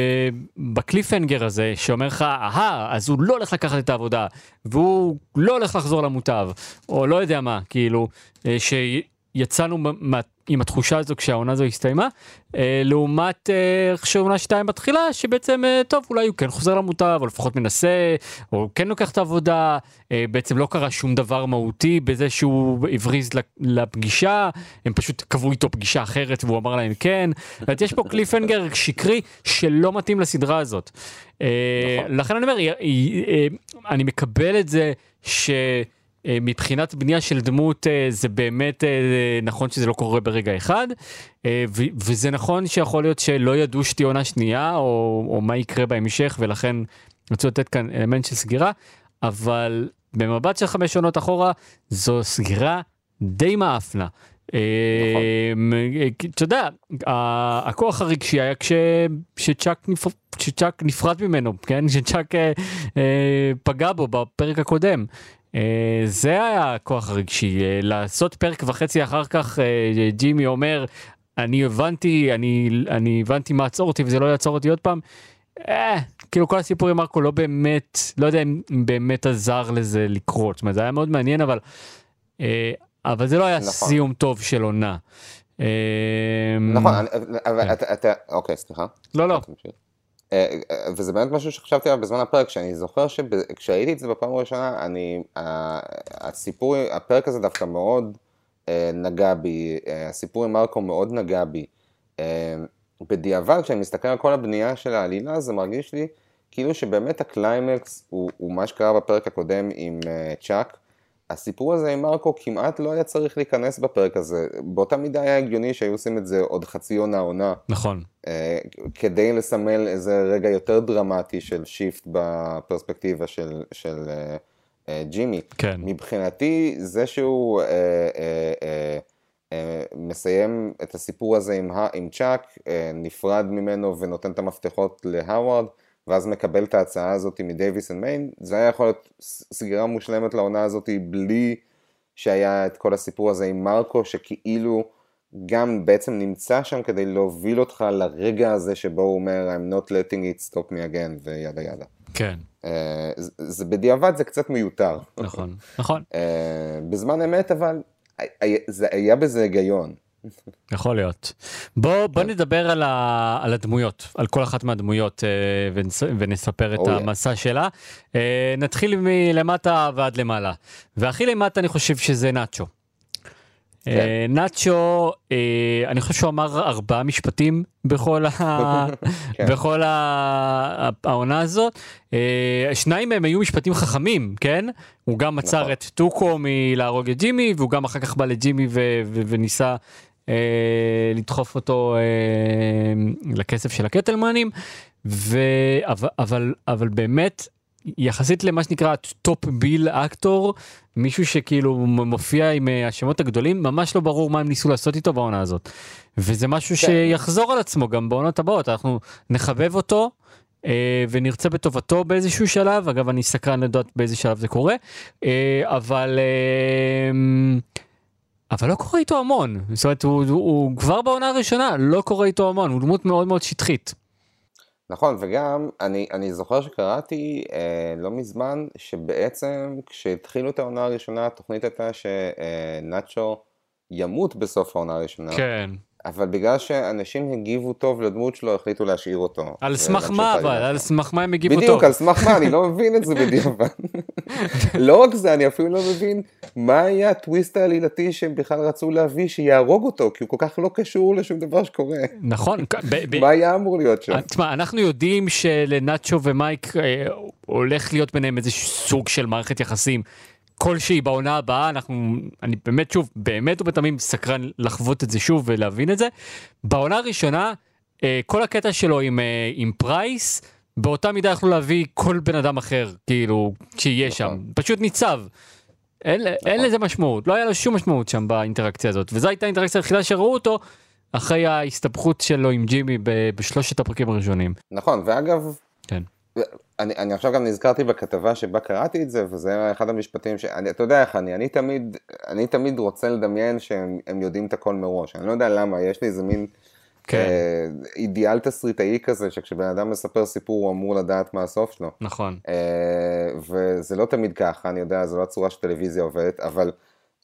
בקליפהנגר הזה שאומר לך, אהה, אז הוא לא הולך לקחת את העבודה, והוא לא הולך לחזור למוטב, או לא יודע מה, כאילו, אה, שיצאנו מה- עם התחושה הזו כשהעונה הזו הסתיימה, אה, לעומת אה, איך שעונה 2 מתחילה, שבעצם, אה, טוב, אולי הוא כן חוזר למוטב, או לפחות מנסה, או כן לוקח את העבודה, אה, בעצם לא קרה שום דבר מהותי בזה שהוא הבריז לפגישה, הם פשוט קבעו איתו פגישה אחרת והוא אמר להם כן. זאת אומרת, יש פה קליפהנגר שקרי שלא מתאים לסדרה הזאת. אה, נכון. לכן אני אומר, אה, אה, אני מקבל את זה ש... אה, מבחינת בנייה של דמות אה, זה באמת אה, נכון שזה לא קורה ברגע אחד וזה נכון שיכול להיות שלא ידעו שתהיה עונה שנייה או, או מה יקרה בהמשך ולכן רצו לתת כאן אלמנט של סגירה אבל במבט של חמש עונות אחורה זו סגירה די מאפנה. אה, אתה יודע, הכוח הרגשי היה כש- שצ'אק נפ- שצ'אק נפרד ממנו, כן? שצ'אק אה, פגע בו בפרק הקודם. אה, זה היה הכוח הרגשי, אה, לעשות פרק וחצי אחר כך אה, ג'ימי אומר אני הבנתי, אני, אני הבנתי מה עצור אותי וזה לא יעצור אותי עוד פעם. אה, כאילו כל הסיפור עם מרקו לא באמת, לא יודע אם באמת עזר לזה לקרות, זאת אומרת זה היה מאוד מעניין אבל, אה, אבל זה לא היה נכון. סיום טוב של עונה. נכון, אני- אבל כן. אתה, אוקיי, סליחה. לא לא, וזה באמת משהו שחשבתי עליו בזמן הפרק, שאני זוכר שכשראיתי את זה בפעם הראשונה, אני, הסיפור, הפרק הזה דווקא מאוד אה, נגע בי, אה, הסיפור עם מרקו מאוד נגע בי. אה, בדיעבד, כשאני מסתכל על כל הבנייה של העלילה, זה מרגיש לי כאילו שבאמת הקליימקס הוא, הוא מה שקרה בפרק הקודם עם אה, צ'אק. הסיפור הזה עם מרקו כמעט לא היה צריך להיכנס בפרק הזה. באותה מידה היה הגיוני שהיו עושים את זה עוד חצי עונה עונה. נכון, אה, כדי לסמל איזה רגע יותר דרמטי של shift בפרספקטיבה של, של אה, אה, ג'ימי. כן. מבחינתי, זה שהוא אה, אה, אה, אה, מסיים את הסיפור הזה עם, עם צ'אק, אה, נפרד ממנו ונותן את המפתחות להווארד, ואז מקבל את ההצעה הזאת מדייוויס אנד מיין, זה היה יכול להיות סגירה מושלמת לעונה הזאת בלי שהיה את כל הסיפור הזה עם מרקו, שכאילו גם בעצם נמצא שם כדי להוביל אותך לרגע הזה שבו הוא אומר I'm not letting it stop me again וידה ידה. כן, אה, זה- זה בדיעבד זה קצת מיותר. נכון, נכון, אה, בזמן אמת אבל היה- זה היה בזה היגיון. יכול להיות. בוא, בוא נדבר על, ה, על הדמויות, על כל אחת מהדמויות אה, ונס, ונספר את Oh, yeah. המסע שלה. אה, נתחיל מלמטה ועד למעלה. והכי למטה אני חושב שזה נאצ'ו. אה, נאצ'ו, אה, אני חושב שהוא אמר ארבעה משפטים בכל, ה... כן. בכל ה... העונה הזאת. אה, שניים מהם היו משפטים חכמים, כן? הוא גם עצר נכון. את טוקו מלהרוג את ג'ימי, והוא גם אחר כך בא לג'ימי ו... ו... וניסה אה, לדחוף אותו אה, לכסף של הקטלמנים. ו... אבל, אבל, אבל באמת, יחסית למה שנקרא top billed actor, מישהו שכאילו מופיע עם אה, השמות הגדולים, ממש לא ברור מה הם ניסו לעשות איתו בעונה הזאת. וזה משהו שיחזור על עצמו גם בעונות הבאות, אנחנו נחבב אותו. אה, ונרצה בטובתו באיזשהו שלב, אגב אני סקרן לדעת באיזה שלב זה קורה, אה, אבל אבל לא קורה איתו המון, זאת אומרת הוא, הוא, הוא כבר בעונה הראשונה לא קורה איתו המון, הוא דמות מאוד מאוד שטחית. נכון, וגם אני, אני זוכר שקראתי אה, לא מזמן שבעצם כשהתחילו את העונה הראשונה התוכנית הייתה שנאצ'ו ימות בסוף העונה הראשונה, כן. אבל בגלל שאנשים הגיבו טוב לדמות שלו החליטו להשאיר אותו. על סמך מה אבל, על. סמך מה הם הגיבו בדיוק, טוב. על סמך מה, אני לא מבין את זה בדיעבד. לא רק זה, אני אפילו לא מבין מה היה הטוויסט העלילתי שהם בכלל רצו להביא שיהרוג אותו, כי הוא כל כך לא קשור לשום דבר שקורה. נכון, מה היה אמור להיות שם? אה, תשמע, אנחנו יודעים שלנאצ'ו ומייק אה, הולך להיות ביניהם איזה סוג של מערכת יחסים כלשהי בעונה הבאה, אנחנו, אני באמת שוב, באמת ובתמים סקרן לחוות את זה שוב ולהבין את זה. בעונה הראשונה, אה, כל הקטע שלו עם, אה, עם פרייס, באותה מידה יכלו להביא כל בן אדם אחר, כאילו, שיהיה שם, נכון. פשוט ניצב. אין, אין לזה משמעות, לא היה לו שום משמעות שם באינטראקציה הזאת, וזו הייתה האינטראקציה היחידה שראו אותו אחרי ההסתבכות שלו עם ג'ימי בשלושת הפרקים הראשונים. נכון, ואגב, כן. אני, אני עכשיו גם נזכרתי בכתבה שבה קראתי את זה, וזה אחד המשפטים שאני, אתה יודע איך אני, אני תמיד, אני תמיד רוצה לדמיין שהם הם יודעים את הכל מראש, אני לא יודע למה, יש לי איזה מין כן. אה, אידיאל תסריטאי כזה, שכשבן אדם מספר סיפור הוא אמור לדעת מה הסוף שלו. נכון. אה, וזה לא תמיד ככה, אני יודע, זו לא הצורה שטלוויזיה עובדת, אבל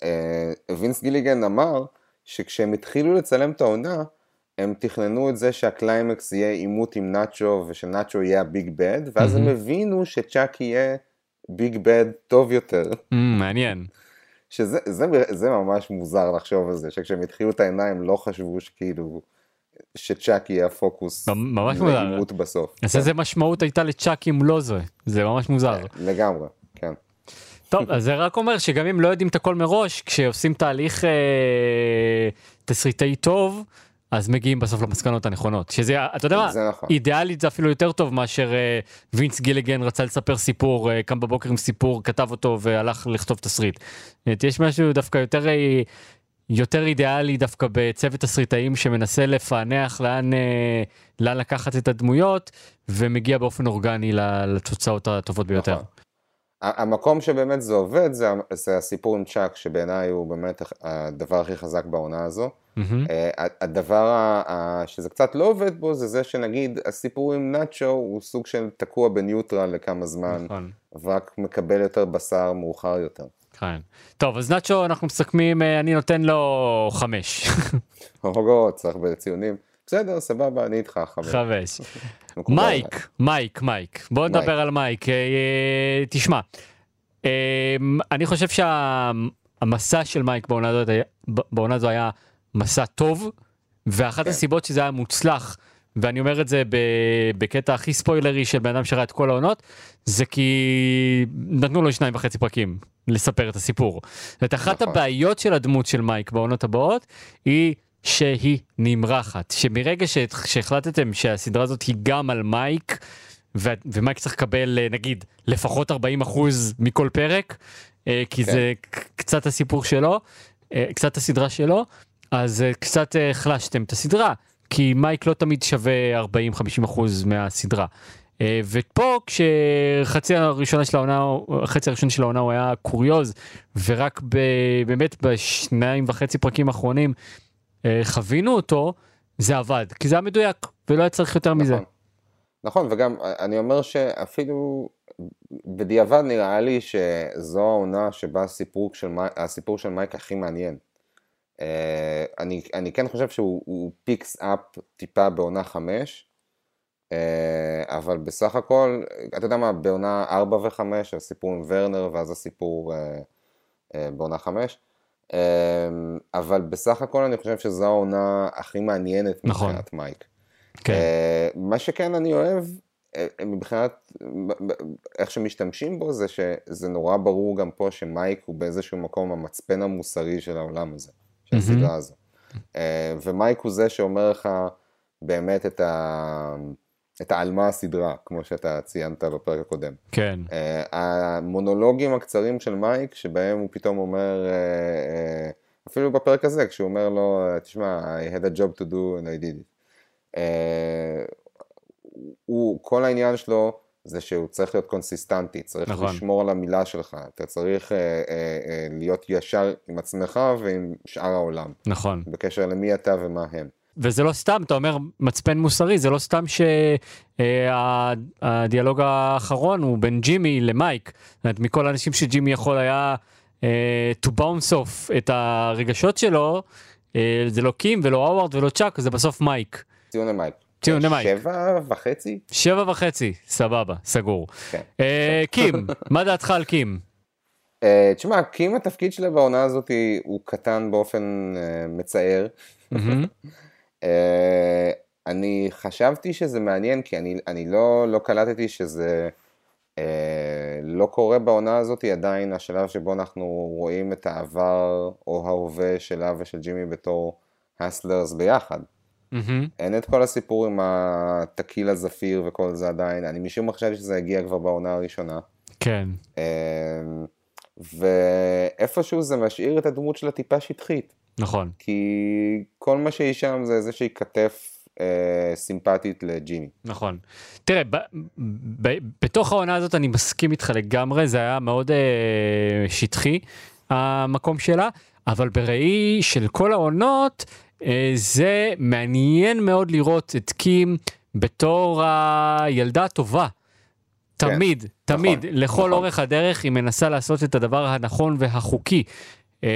אה, וינס גיליגן אמר שכשהם התחילו לצלם את העונה, הם תכננו את זה שהקליימקס יהיה עימות עם נאצ'ו ושנאצ'ו יהיה ה big bad, ואז הם מהמם. הבינו שצ'אק יהיה big bad טוב יותר. Mm, מעניין. שזה זה, זה ממש מוזר לחשוב על זה, שכשהם התחילו את העיניים לא חשבו שכאילו, שצ'אק יהיה הפוקוס ממש מוזר. לעימות בסוף. אז איזה משמעות הייתה לצ'אק אם לא זה? זה ממש מוזר. לגמרי, כן. טוב, אז זה רק אומר שגם אם לא יודעים את הכל מראש, כשעושים תהליך אה, תסריטאי טוב, אז מגיעים בסוף למסקנות הנכונות. שזה, אתה יודע מה, נכון. אידיאלית זה אפילו יותר טוב מאשר אה, וינס גיליגן רצה לספר סיפור, אה, קם בבוקר עם סיפור, כתב אותו והלך לכתוב תסריט. יש משהו דווקא יותר... אה, יותר אידיאלי דווקא בצוות תסריטאים שמנסה לפענח לאן, אה, לאן לקחת את הדמויות ומגיע באופן אורגני לתוצאות הטובות ביותר. נכון. המקום שבאמת זה עובד זה, זה הסיפור עם צ'אק שבעיניי הוא באמת הדבר הכי חזק בעונה הזו. מהמם. אה, הדבר שזה קצת לא עובד בו זה זה שנגיד הסיפור עם נאצ'ו הוא סוג של תקוע בניוטרל לכמה זמן נכון. ורק מקבל יותר בשר מאוחר יותר. כן. טוב אז נאצ'ו אנחנו מסכמים אה, אני נותן לו חמש. הוגו צריך בציונים. בסדר סבבה אני איתך חמש. חמש. עליי. מייק מייק מייק בוא. נדבר על מייק אה, תשמע. אני חושב שהמסע של מייק בעונה הזאת היה- בעונה הזו היה מסע טוב ואחת כן. הסיבות שזה היה מוצלח ואני אומר את זה בקטע הכי ספוילרי של בן אדם שראה את כל העונות זה כי נתנו לו שניים וחצי פרקים לספר את הסיפור. זאת אחת נכון. הבעיות של הדמות של מייק בעונות הבאות היא שהיא נמרחת שמרגע שהחלטתם שהסדרה הזאת היא גם על מייק ו- ומייק צריך לקבל אה, נגיד לפחות 40 אחוז מכל פרק אה, כי כן. זה קצת הסיפור שלו אה, קצת הסדרה שלו אז אה, קצת אה, החלשתם את הסדרה כי מייק לא תמיד שווה 40-50 אחוז מהסדרה. אה, ופה כשחצי הראשונה של העונה, החצי הראשון של העונה הוא היה קוריוז ורק ב, באמת בשניים וחצי פרקים האחרונים אה, חווינו אותו זה עבד כי זה היה מדויק ולא היה צריך יותר מזה. נכון. נכון, וגם אני אומר שאפילו בדיעבד נראה לי שזו העונה שבה הסיפור של, מי- הסיפור של מייק הכי מעניין. אה, אני, אני כן חושב שהוא picks up טיפה בעונה חמש, אה, אבל בסך הכל, אתה יודע מה, בעונה ארבע וחמש, הסיפור עם ורנר ואז הסיפור אה, בעונה חמש, אבל בסך הכל אני חושב שזו העונה הכי מעניינת נכון. מבחינת מייק. כן. מה שכן אני אוהב, מבחינת איך שמשתמשים בו, זה שזה נורא ברור גם פה שמייק הוא באיזשהו מקום המצפן המוסרי של העולם הזה, של מהמם. הסדרה הזו. אה, ומייק הוא זה שאומר לך באמת את ה... את העל מה הסדרה, כמו שאתה ציינת בפרק הקודם. כן. אה, המונולוגים הקצרים של מייק, שבהם הוא פתאום אומר, אה, אה, אפילו בפרק הזה, כשהוא אומר לו, תשמע, I had a job to do and I did it. אה, הוא, כל העניין שלו זה שהוא צריך להיות קונסיסטנטי, צריך נכון. לשמור על המילה שלך, אתה צריך אה, אה, אה, להיות ישר עם עצמך ועם שאר העולם, נכון. בקשר למי אתה ומה הם. וזה לא סתם, אתה אומר מצפן מוסרי, זה לא סתם שהדיאלוג האחרון הוא בין ג'ימי למייק. זאת אומרת, מכל האנשים שג'ימי יכול היה אה, to bounce off את הרגשות שלו, אה, זה לא קים ולא האווארד ולא צ'אק, זה בסוף מייק. ציון למייק. ציון למייק. שבע וחצי? שבע וחצי, סבבה, סגור. כן. אה, קים, מה דעתך על קים? Uh, תשמע, קים התפקיד שלה בעונה הזאת הוא קטן באופן uh, מצער. אני חשבתי שזה מעניין, כי אני, אני לא, לא קלטתי שזה uh, לא קורה בעונה הזאת, עדיין השלב שבו אנחנו רואים את העבר או ההווה שלה ושל ג'ימי בתור הסלרס ביחד. מהמם. אין את כל הסיפור עם הטקילה זפיר וכל זה עדיין, אני משום מה חשבתי שזה הגיע כבר בעונה הראשונה. כן, אמ, ואיפשהו זה משאיר את הדמות שלה טיפה שטחית, נכון. כי כל מה שהיא שם זה איזושהי כתף אה, סימפטית לג'ימי. נכון. תראה, ב, ב, בתוך העונה הזאת אני מסכים איתך לגמרי, זה היה מאוד אה, שטחי המקום שלה, אבל בראי של כל העונות, זה מעניין מאוד לראות את קים בתור הילדה הטובה. תמיד, תמיד, נכון, לכל נכון. אורך הדרך היא מנסה לעשות את הדבר הנכון והחוקי. אה,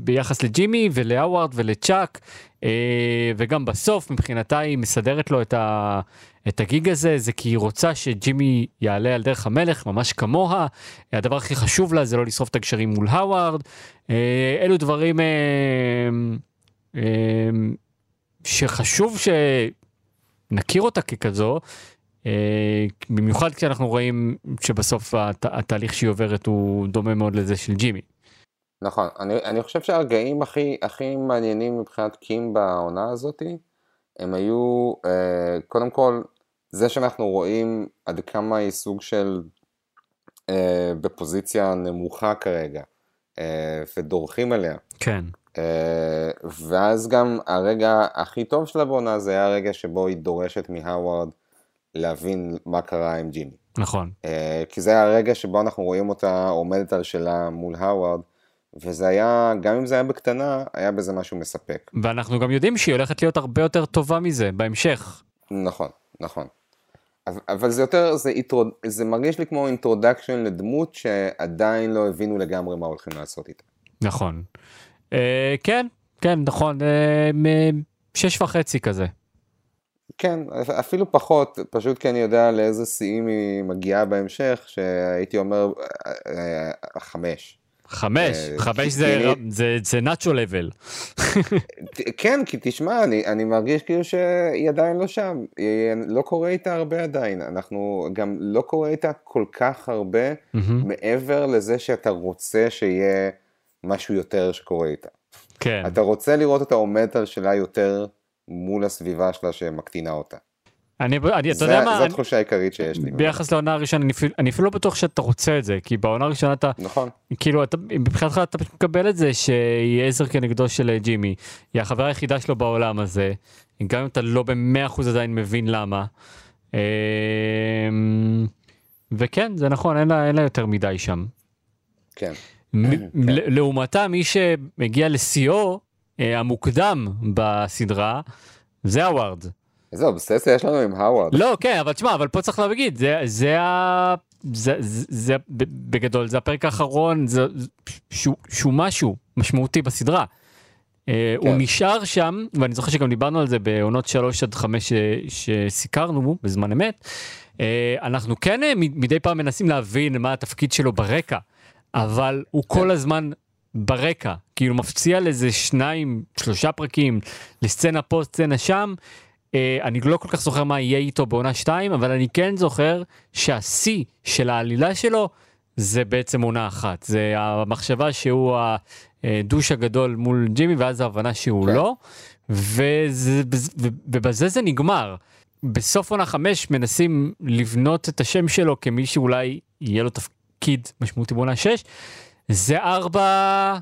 ביחס לג'ימי ולהאווארד ולצ'אק אה, וגם בסוף מבחינתה היא מסדרת לו את, ה, את הגיג הזה זה כי היא רוצה שג'ימי יעלה על דרך המלך ממש כמוה הדבר הכי חשוב לה זה לא לשרוף את הגשרים מול האווארד אה, אלו דברים אה, אה, שחשוב שנכיר אותה ככזו. במיוחד כשאנחנו רואים שבסוף הת, התהליך שהיא עוברת הוא דומה מאוד לזה של ג'ימי. נכון, אני, אני חושב שהרגעים הכי, הכי מעניינים מבחינת קים בעונה הזאתי, הם היו, אה, קודם כל, זה שאנחנו רואים עד כמה היא סוג של אה, בפוזיציה נמוכה כרגע, אה, ודורכים עליה. כן. אה, ואז גם הרגע הכי טוב שלה בעונה זה היה הרגע שבו היא דורשת מהאווארד להבין מה קרה עם ג'ימי. נכון. אה, כי זה הרגע שבו אנחנו רואים אותה עומדת על שלה מול האווארד, וזה היה, גם אם זה היה בקטנה, היה בזה משהו מספק. ואנחנו גם יודעים שהיא הולכת להיות הרבה יותר טובה מזה בהמשך. נכון, נכון. אבל, זה יותר, זה, איתרו, זה מרגיש לי כמו introduction לדמות שעדיין לא הבינו לגמרי מה הולכים לעשות איתה. נכון. אה, כן, כן, נכון, אה, שש וחצי כזה. כן, אפילו פחות, פשוט כי אני יודע לאיזה שיאים היא מגיעה בהמשך, שהייתי אומר אה, אה, חמש. חמש, אה, חמש זה, נאצ'ו לבל. ת- כן, כי תשמע, אני, אני מרגיש כאילו שהיא עדיין לא שם, היא, לא קורה איתה הרבה עדיין, אנחנו גם לא קורה איתה כל כך הרבה, מעבר לזה שאתה רוצה שיהיה משהו יותר שקורה איתה. כן. אתה רוצה לראות אותה עומדת על שלה יותר מול הסביבה שלה שמקטינה אותה. אני, אני, אתה יודע מה, זו התחושה העיקרית שיש לי. ביחס לעונה הראשונה, אני, אפילו- אני אפילו לא בטוח שאתה רוצה את זה, כי בעונה הראשונה אתה, נכון, כאילו, אתה, מבחינתך אתה פשוט מקבל את זה שהיא עזר כנגדו של אה, ג'ימי, היא החברה היחידה שלו בעולם הזה, גם אם אתה לא במאה אחוז עדיין מבין למה. אמ, וכן, זה נכון, אין לה, אין לה יותר מדי שם. כן. ל- לעומתה, מי שמגיע לשיאו אה, המוקדם בסדרה, זה הווארד. איזה אובססיה יש לנו עם האווארד. לא, כן, אבל תשמע, אבל פה צריך להגיד, זה, זה ה... זה, זה, זה בגדול, זה הפרק האחרון, זה, שהוא, שהוא משהו משמעותי בסדרה. אה, הוא כן. נשאר שם, ואני זוכר שגם דיברנו על זה בעונות 3 עד 5 ש- שסיקרנו בזמן אמת. אה, אנחנו כן אה, מדי פעם מנסים להבין מה התפקיד שלו ברקע, אבל הוא כל הזמן ברקע, כאילו מפציע לאיזה שניים, שלושה פרקים, לסצנה פה, סצנה שם. אה, אני לא כל כך זוכר מה יהיה איתו בעונה 2, אבל אני כן זוכר שהשיא של העלילה שלו זה בעצם עונה אחת. זה המחשבה שהוא הדוש הגדול מול ג'ימי, ואז ההבנה שהוא כן. לא, וזה, ובזה זה נגמר. בסוף עונה 5 מנסים לבנות את השם שלו כמי שאולי יהיה לו תפקיד משמעותי בעונה 6. זה ארבע...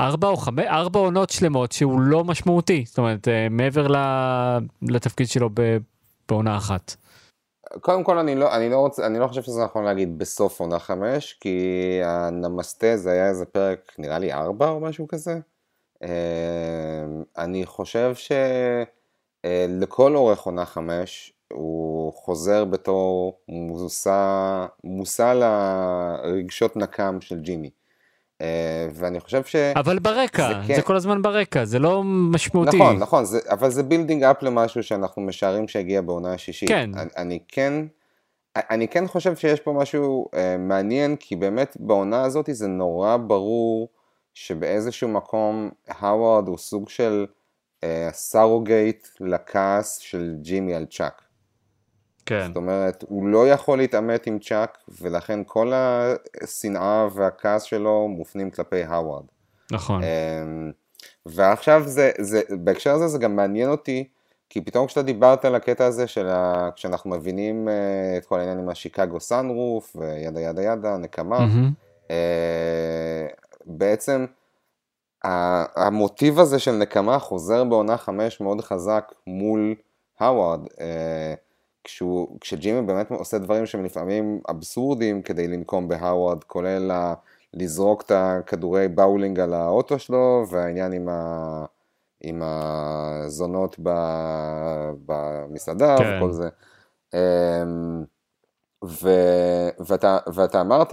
ארבע או חמש, ארבע עונות שלמות שהוא לא משמעותי, זאת אומרת, אה, מעבר לתפקיד שלו בעונה אחת. קודם כל, אני לא, אני, לא רוצה, אני לא חושב שזה נכון להגיד בסוף עונה חמש, כי הנמסטה זה היה איזה פרק, נראה לי ארבע או משהו כזה. אה, אני חושב שלכל אורך עונה חמש, הוא חוזר בתור מושא לרגשות נקם של ג'ימי. אה, ואני חושב ש... אבל ברקע, זה זה, כן. כל הזמן ברקע, זה לא משמעותי. נכון, נכון, זה, אבל זה building up למשהו שאנחנו משערים שיגיע בעונה השישית. כן. אני, אני כן, אני כן חושב שיש פה משהו אה, מעניין, כי באמת בעונה הזאת זה נורא ברור שבאיזשהו מקום האווארד הוא סוג של אה, surrogate לכעס של ג'ימי על צ'אק. כן. זאת אומרת, הוא לא יכול להתעמת עם צ'אק, ולכן כל השנאה והכעס שלו מופנים כלפי האווארד. נכון. אמ, ועכשיו זה, זה, בהקשר הזה זה גם מעניין אותי, כי פתאום כשאתה דיברת על הקטע הזה של ה... כשאנחנו מבינים אה, את כל העניין עם ה Chicago sunroof ו yada yada yada, נקמה, מהמם. אה, בעצם ה- המוטיב הזה של נקמה חוזר בעונה חמש מאוד חזק מול האווארד, אה, כשהוא, כשג'ימי באמת עושה דברים שהם לפעמים אבסורדים כדי לנקום בהאווארד, כולל ה... לזרוק את הכדורי באולינג על האוטו שלו, והעניין עם, ה... עם הזונות ב... במסעדה כן. וכל זה. אמ, ו... ואתה, ואתה אמרת,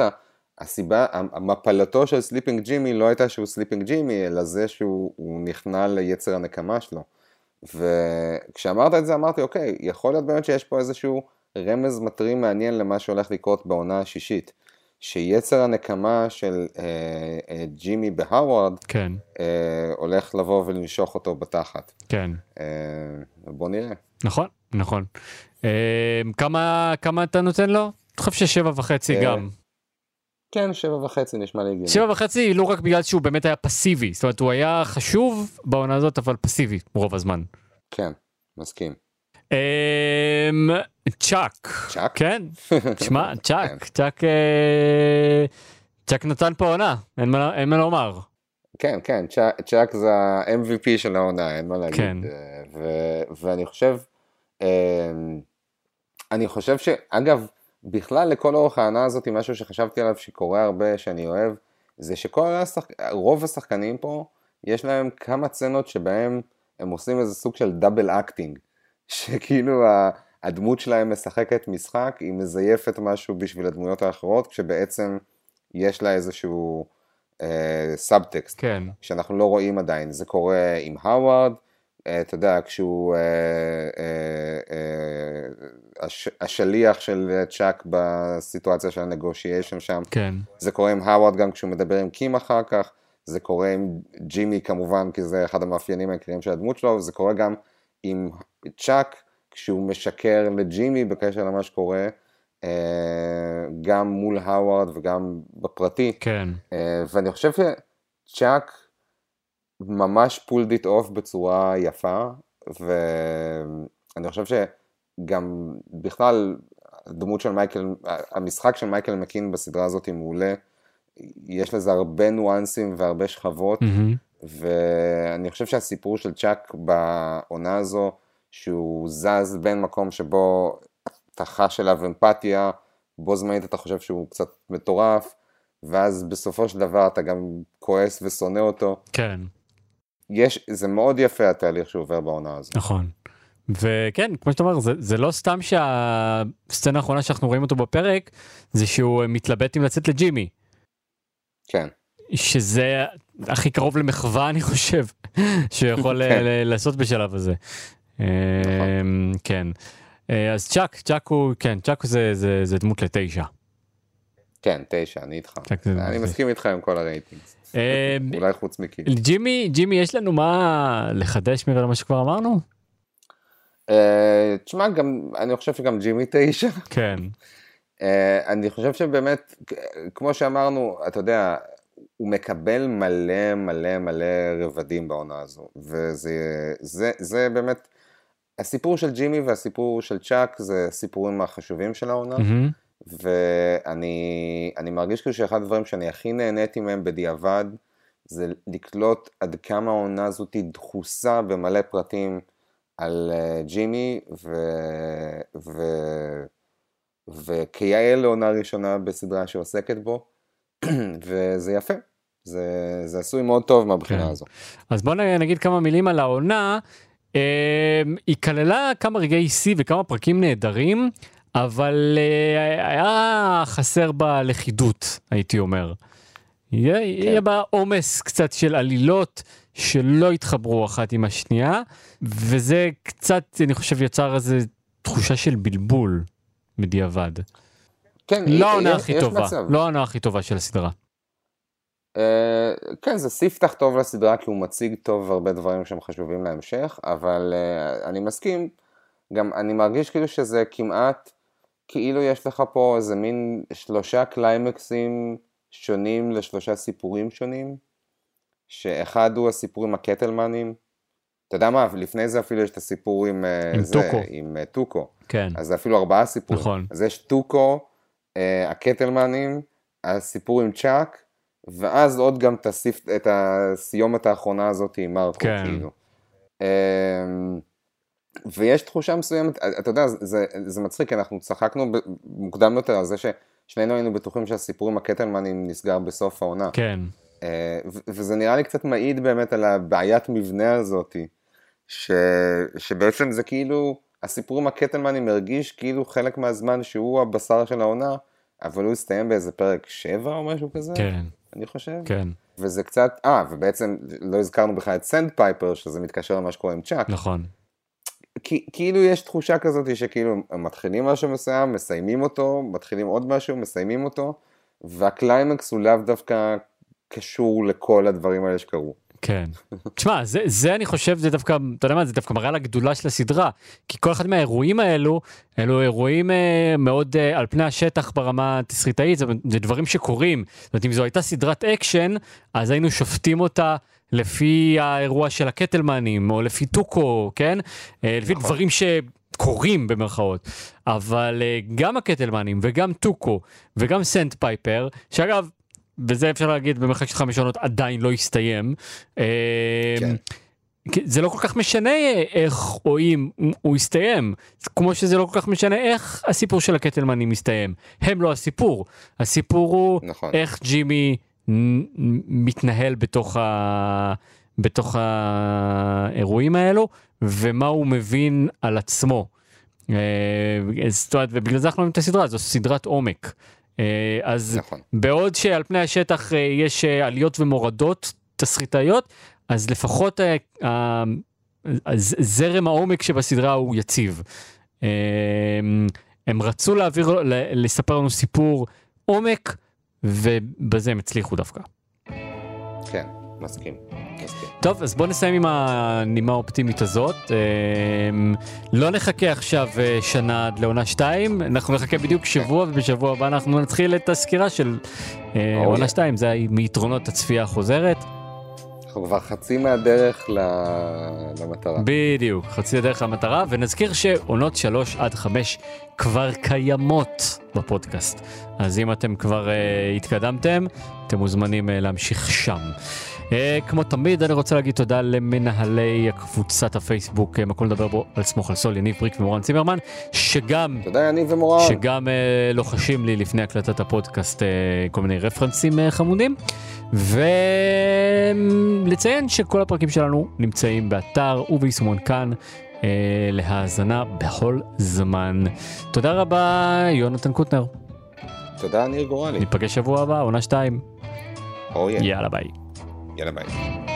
הסיבה, מפלתו של Slippin' Jimmy לא הייתה שהוא Slippin' Jimmy, אלא זה שהוא הוא נכנע ליצר הנקמה שלו. וכשאמרת את זה אמרתי, אוקיי, יכול להיות באמת שיש פה איזשהו רמז מטרים מעניין למה שהולך לקרות בעונה השישית. שיצר הנקמה של אה, אה, ג'ימי בהאווארד כן, אה, הולך לבוא ולנשוך אותו בתחת. כן. אה, בוא נראה. נכון, נכון. אה, כמה, כמה אתה נותן לו? אני חושב ששבע וחצי אה, גם. כן, שבע וחצי נשמע לי הגיוני. שבע וחצי לא רק בגלל שהוא באמת היה פסיבי, זאת אומרת הוא היה חשוב בעונה הזאת אבל פסיבי רוב הזמן. כן, מסכים. אמ, צ'אק. צ'אק? כן. שמע, צ'אק, צ'אק, אה, צ'אק נתן פה עונה, אין מה- אין מה לומר. כן, כן, צ'אק- זה ה-MVP של העונה, אין מה להגיד. כן. אה, ואני חושב, אה, אני חושב שאגב, בכלל לכל אורך העונה הזאת, משהו שחשבתי עליו שקורה הרבה, שאני אוהב, זה שכל השחק... רוב השחקנים פה, יש להם כמה סצנות שבהם הם עושים איזה סוג של double acting, שכאילו הדמות שלהם משחקת משחק, היא מזייפת משהו בשביל הדמויות האחרות, כשבעצם יש לה איזשהו אה, סאבטקסט. כן, שאנחנו לא רואים עדיין. זה קורה עם האווארד, אה, אתה יודע, כשהוא אה, אה, הש, השליח של צ'אק בסיטואציה של ה negotiation שם. כן, זה קורה עם האווארד גם כשהוא מדבר עם קים אחר כך. זה קורה עם ג'ימי כמובן, כי זה אחד המאפיינים העיקריים של הדמות שלו, וזה קורה גם עם צ'אק כשהוא משקר לג'ימי בקשר למה שקורה, אה, גם מול האווארד וגם בפרטי. כן, אה, ואני חושב שצ'אק ממש pulled it off בצורה יפה, ואני חושב שגם בכלל הדמות של מייקל, המשחק של מייקל מקין בסדרה הזאת היא מעולה, יש לזה הרבה ניואנסים והרבה שכבות, מהמם, ואני חושב שהסיפור של צ'אק בעונה הזו, שהוא זז בין מקום שבו אתה חש אליו אמפתיה, בו זמנית אתה חושב שהוא קצת מטורף, ואז בסופו של דבר אתה גם כועס ושונא אותו. כן, יש, זה מאוד יפה התהליך שהוא עובר בעונה הזו. נכון. וכן, כמו שאתה אומר, זה, זה לא סתם שהסצנה האחרונה שאנחנו רואים אותו בפרק, זה שהוא מתלבט אם לצאת לג'ימי, כן, שזה הכי קרוב למחווה אני חושב, שיכול כן. לעשות בשלב הזה. אה, כן. אה, אז צ'אק, צ'אק הוא, כן, צ'אק זה, זה, זה דמות לתשע. כן, תשע, אני איתך. אני מסכים איתך עם כל הרייטינג. אה, אולי חוץ מקיל. ג'ימי, ג'ימי, יש לנו מה לחדש מעבר למה שכבר אמרנו? אה, תשמע, גם, אני חושב שגם ג'ימי תשע. כן, אה, אני חושב שבאמת, כמו שאמרנו, אתה יודע, הוא מקבל מלא מלא מלא רבדים בעונה הזו, וזה זה, זה באמת, הסיפור של ג'ימי והסיפור של צ'אק זה הסיפורים החשובים של העונה, מהמם, ואני אני מרגיש כאילו שאחד הדברים שאני הכי נהניתי מהם בדיעבד, זה לקלוט עד כמה העונה הזאת דחוסה במלא פרטים על אה, ג'ימי, ו... ו... וכיאה לעונה ראשונה בסדרה שעוסקת בו, וזה יפה. זה, זה עשוי מאוד טוב מהבחינה כן. הזו. אז בוא נ- נגיד כמה מילים על העונה. אה, היא כללה כמה רגעי שיא וכמה פרקים נהדרים, אבל אה, היה חסר בה לכידות, הייתי אומר. יהיה, יהיה בה עומס קצת של עלילות שלא התחברו אחת עם השנייה, וזה קצת, אני חושב, יצר איזה תחושה של בלבול בדיעבד. כן, לא העונה יש- הכי טובה, מצב. לא העונה הכי טובה של הסדרה. אה, כן, זה ספתח טוב לסדרה, כי הוא מציג טוב הרבה דברים שהם חשובים להמשך, אבל אה, אני מסכים, גם אני מרגיש כאילו שזה כמעט, כאילו יש לך פה איזה מין שלושה קליימקסים שונים לשלושה סיפורים שונים, שאחד הוא הסיפור עם הקטלמנים, אתה יודע מה, לפני זה אפילו יש את הסיפור עם, אה, עם זה, טוקו. עם אה, טוקו, כן, אז זה אפילו ארבעה סיפורים. נכון. אז יש טוקו, אה, הקטלמנים, הסיפור עם צ'אק, ואז עוד גם את, הסיפ... את הסיומת האחרונה הזאת עם מרקו, כן. כאילו. אה, ויש תחושה מסוימת, אתה יודע, זה, זה מצחיק, אנחנו צחקנו מוקדם יותר על זה ששנינו היינו בטוחים שהסיפור עם הקטלמנים נסגר בסוף העונה. כן, וזה נראה לי קצת מעיד באמת על הבעיית מבנה הזאתי, ש... שבעצם זה כאילו, הסיפור עם הקטלמנים הרגיש כאילו חלק מהזמן שהוא הבשר של העונה, אבל הוא הסתיים באיזה פרק 7 או משהו כזה, כן, אני חושב. כן, וזה קצת, אה, ובעצם לא הזכרנו בכלל את Sandpiper, שזה מתקשר למה שקורה עם צ'אק. נכון. כי, כאילו יש תחושה כזאת שכאילו מתחילים משהו מסוים, מסיימים אותו, מתחילים עוד משהו, מסיימים אותו, והקליימקס הוא לאו דווקא קשור לכל הדברים האלה שקרו. כן. תשמע, זה, זה אני חושב, זה דווקא, אתה יודע מה, זה דווקא מראה על הגדולה של הסדרה. כי כל אחד מהאירועים האלו, אלו אירועים אה, מאוד אה, על פני השטח ברמה התסריטאית, זה, זה דברים שקורים. זאת אומרת, אם זו הייתה סדרת אקשן, אז היינו שופטים אותה. לפי האירוע של הקטלמנים, או לפי טוקו, כן? אה, לפי נכון. דברים שקורים במרכאות. אבל אה, גם הקטלמנים וגם טוקו וגם סנט פייפר, שאגב, וזה אפשר להגיד במרחק של חמש עונות עדיין לא הסתיים. אה, כן. זה לא כל כך משנה איך או אם הוא יסתיים, כמו שזה לא כל כך משנה איך הסיפור של הקטלמנים מסתיים. הם לא הסיפור, הסיפור הוא נכון. איך ג'ימי מתנהל בתוך, ה... בתוך האירועים האלו, ומה הוא מבין על עצמו. אה, זאת אומרת, ובגלל זה אנחנו רואים את הסדרה, זו סדרת עומק. אה, אז נכון. בעוד שעל פני השטח אה, יש אה, עליות ומורדות תסריטאיות, אז לפחות זרם העומק שבסדרה הוא יציב. הם רצו להעביר, לספר לנו סיפור עומק, ובזה הם הצליחו דווקא. כן, מסכים. טוב, אז בוא נסיים עם הנימה האופטימית הזאת. אמ, לא נחכה עכשיו אה, שנה עד לעונה 2, אנחנו נחכה בדיוק שבוע, ובשבוע הבא אנחנו נתחיל את הסקירה של אה, Oh, עונה yeah. 2, זה מיתרונות הצפייה החוזרת. אנחנו כבר חצי מהדרך למטרה. בדיוק, חצי הדרך למטרה, ונזכיר שעונות 3 עד 5 כבר קיימות בפודקאסט. אז אם אתם כבר uh, התקדמתם, אתם מוזמנים uh, להמשיך שם. Uh, כמו תמיד, אני רוצה להגיד תודה למנהלי קבוצת הפייסבוק, uh, מקום לדבר בו על סמוך על סול, יניב בריק ומורן צימרמן, שגם תודה, יניב ומורן. שגם uh, לוחשים לי לפני הקלטת הפודקאסט כל מיני רפרנסים חמודים. ולציין שכל הפרקים שלנו נמצאים באתר וביישומון כאן להאזנה בכל זמן. תודה רבה, יונתן קוטנר. תודה, ניר גורלי. ניפגש שבוע הבא, עונה 2. אוי, יאללה ביי. gelemeyin.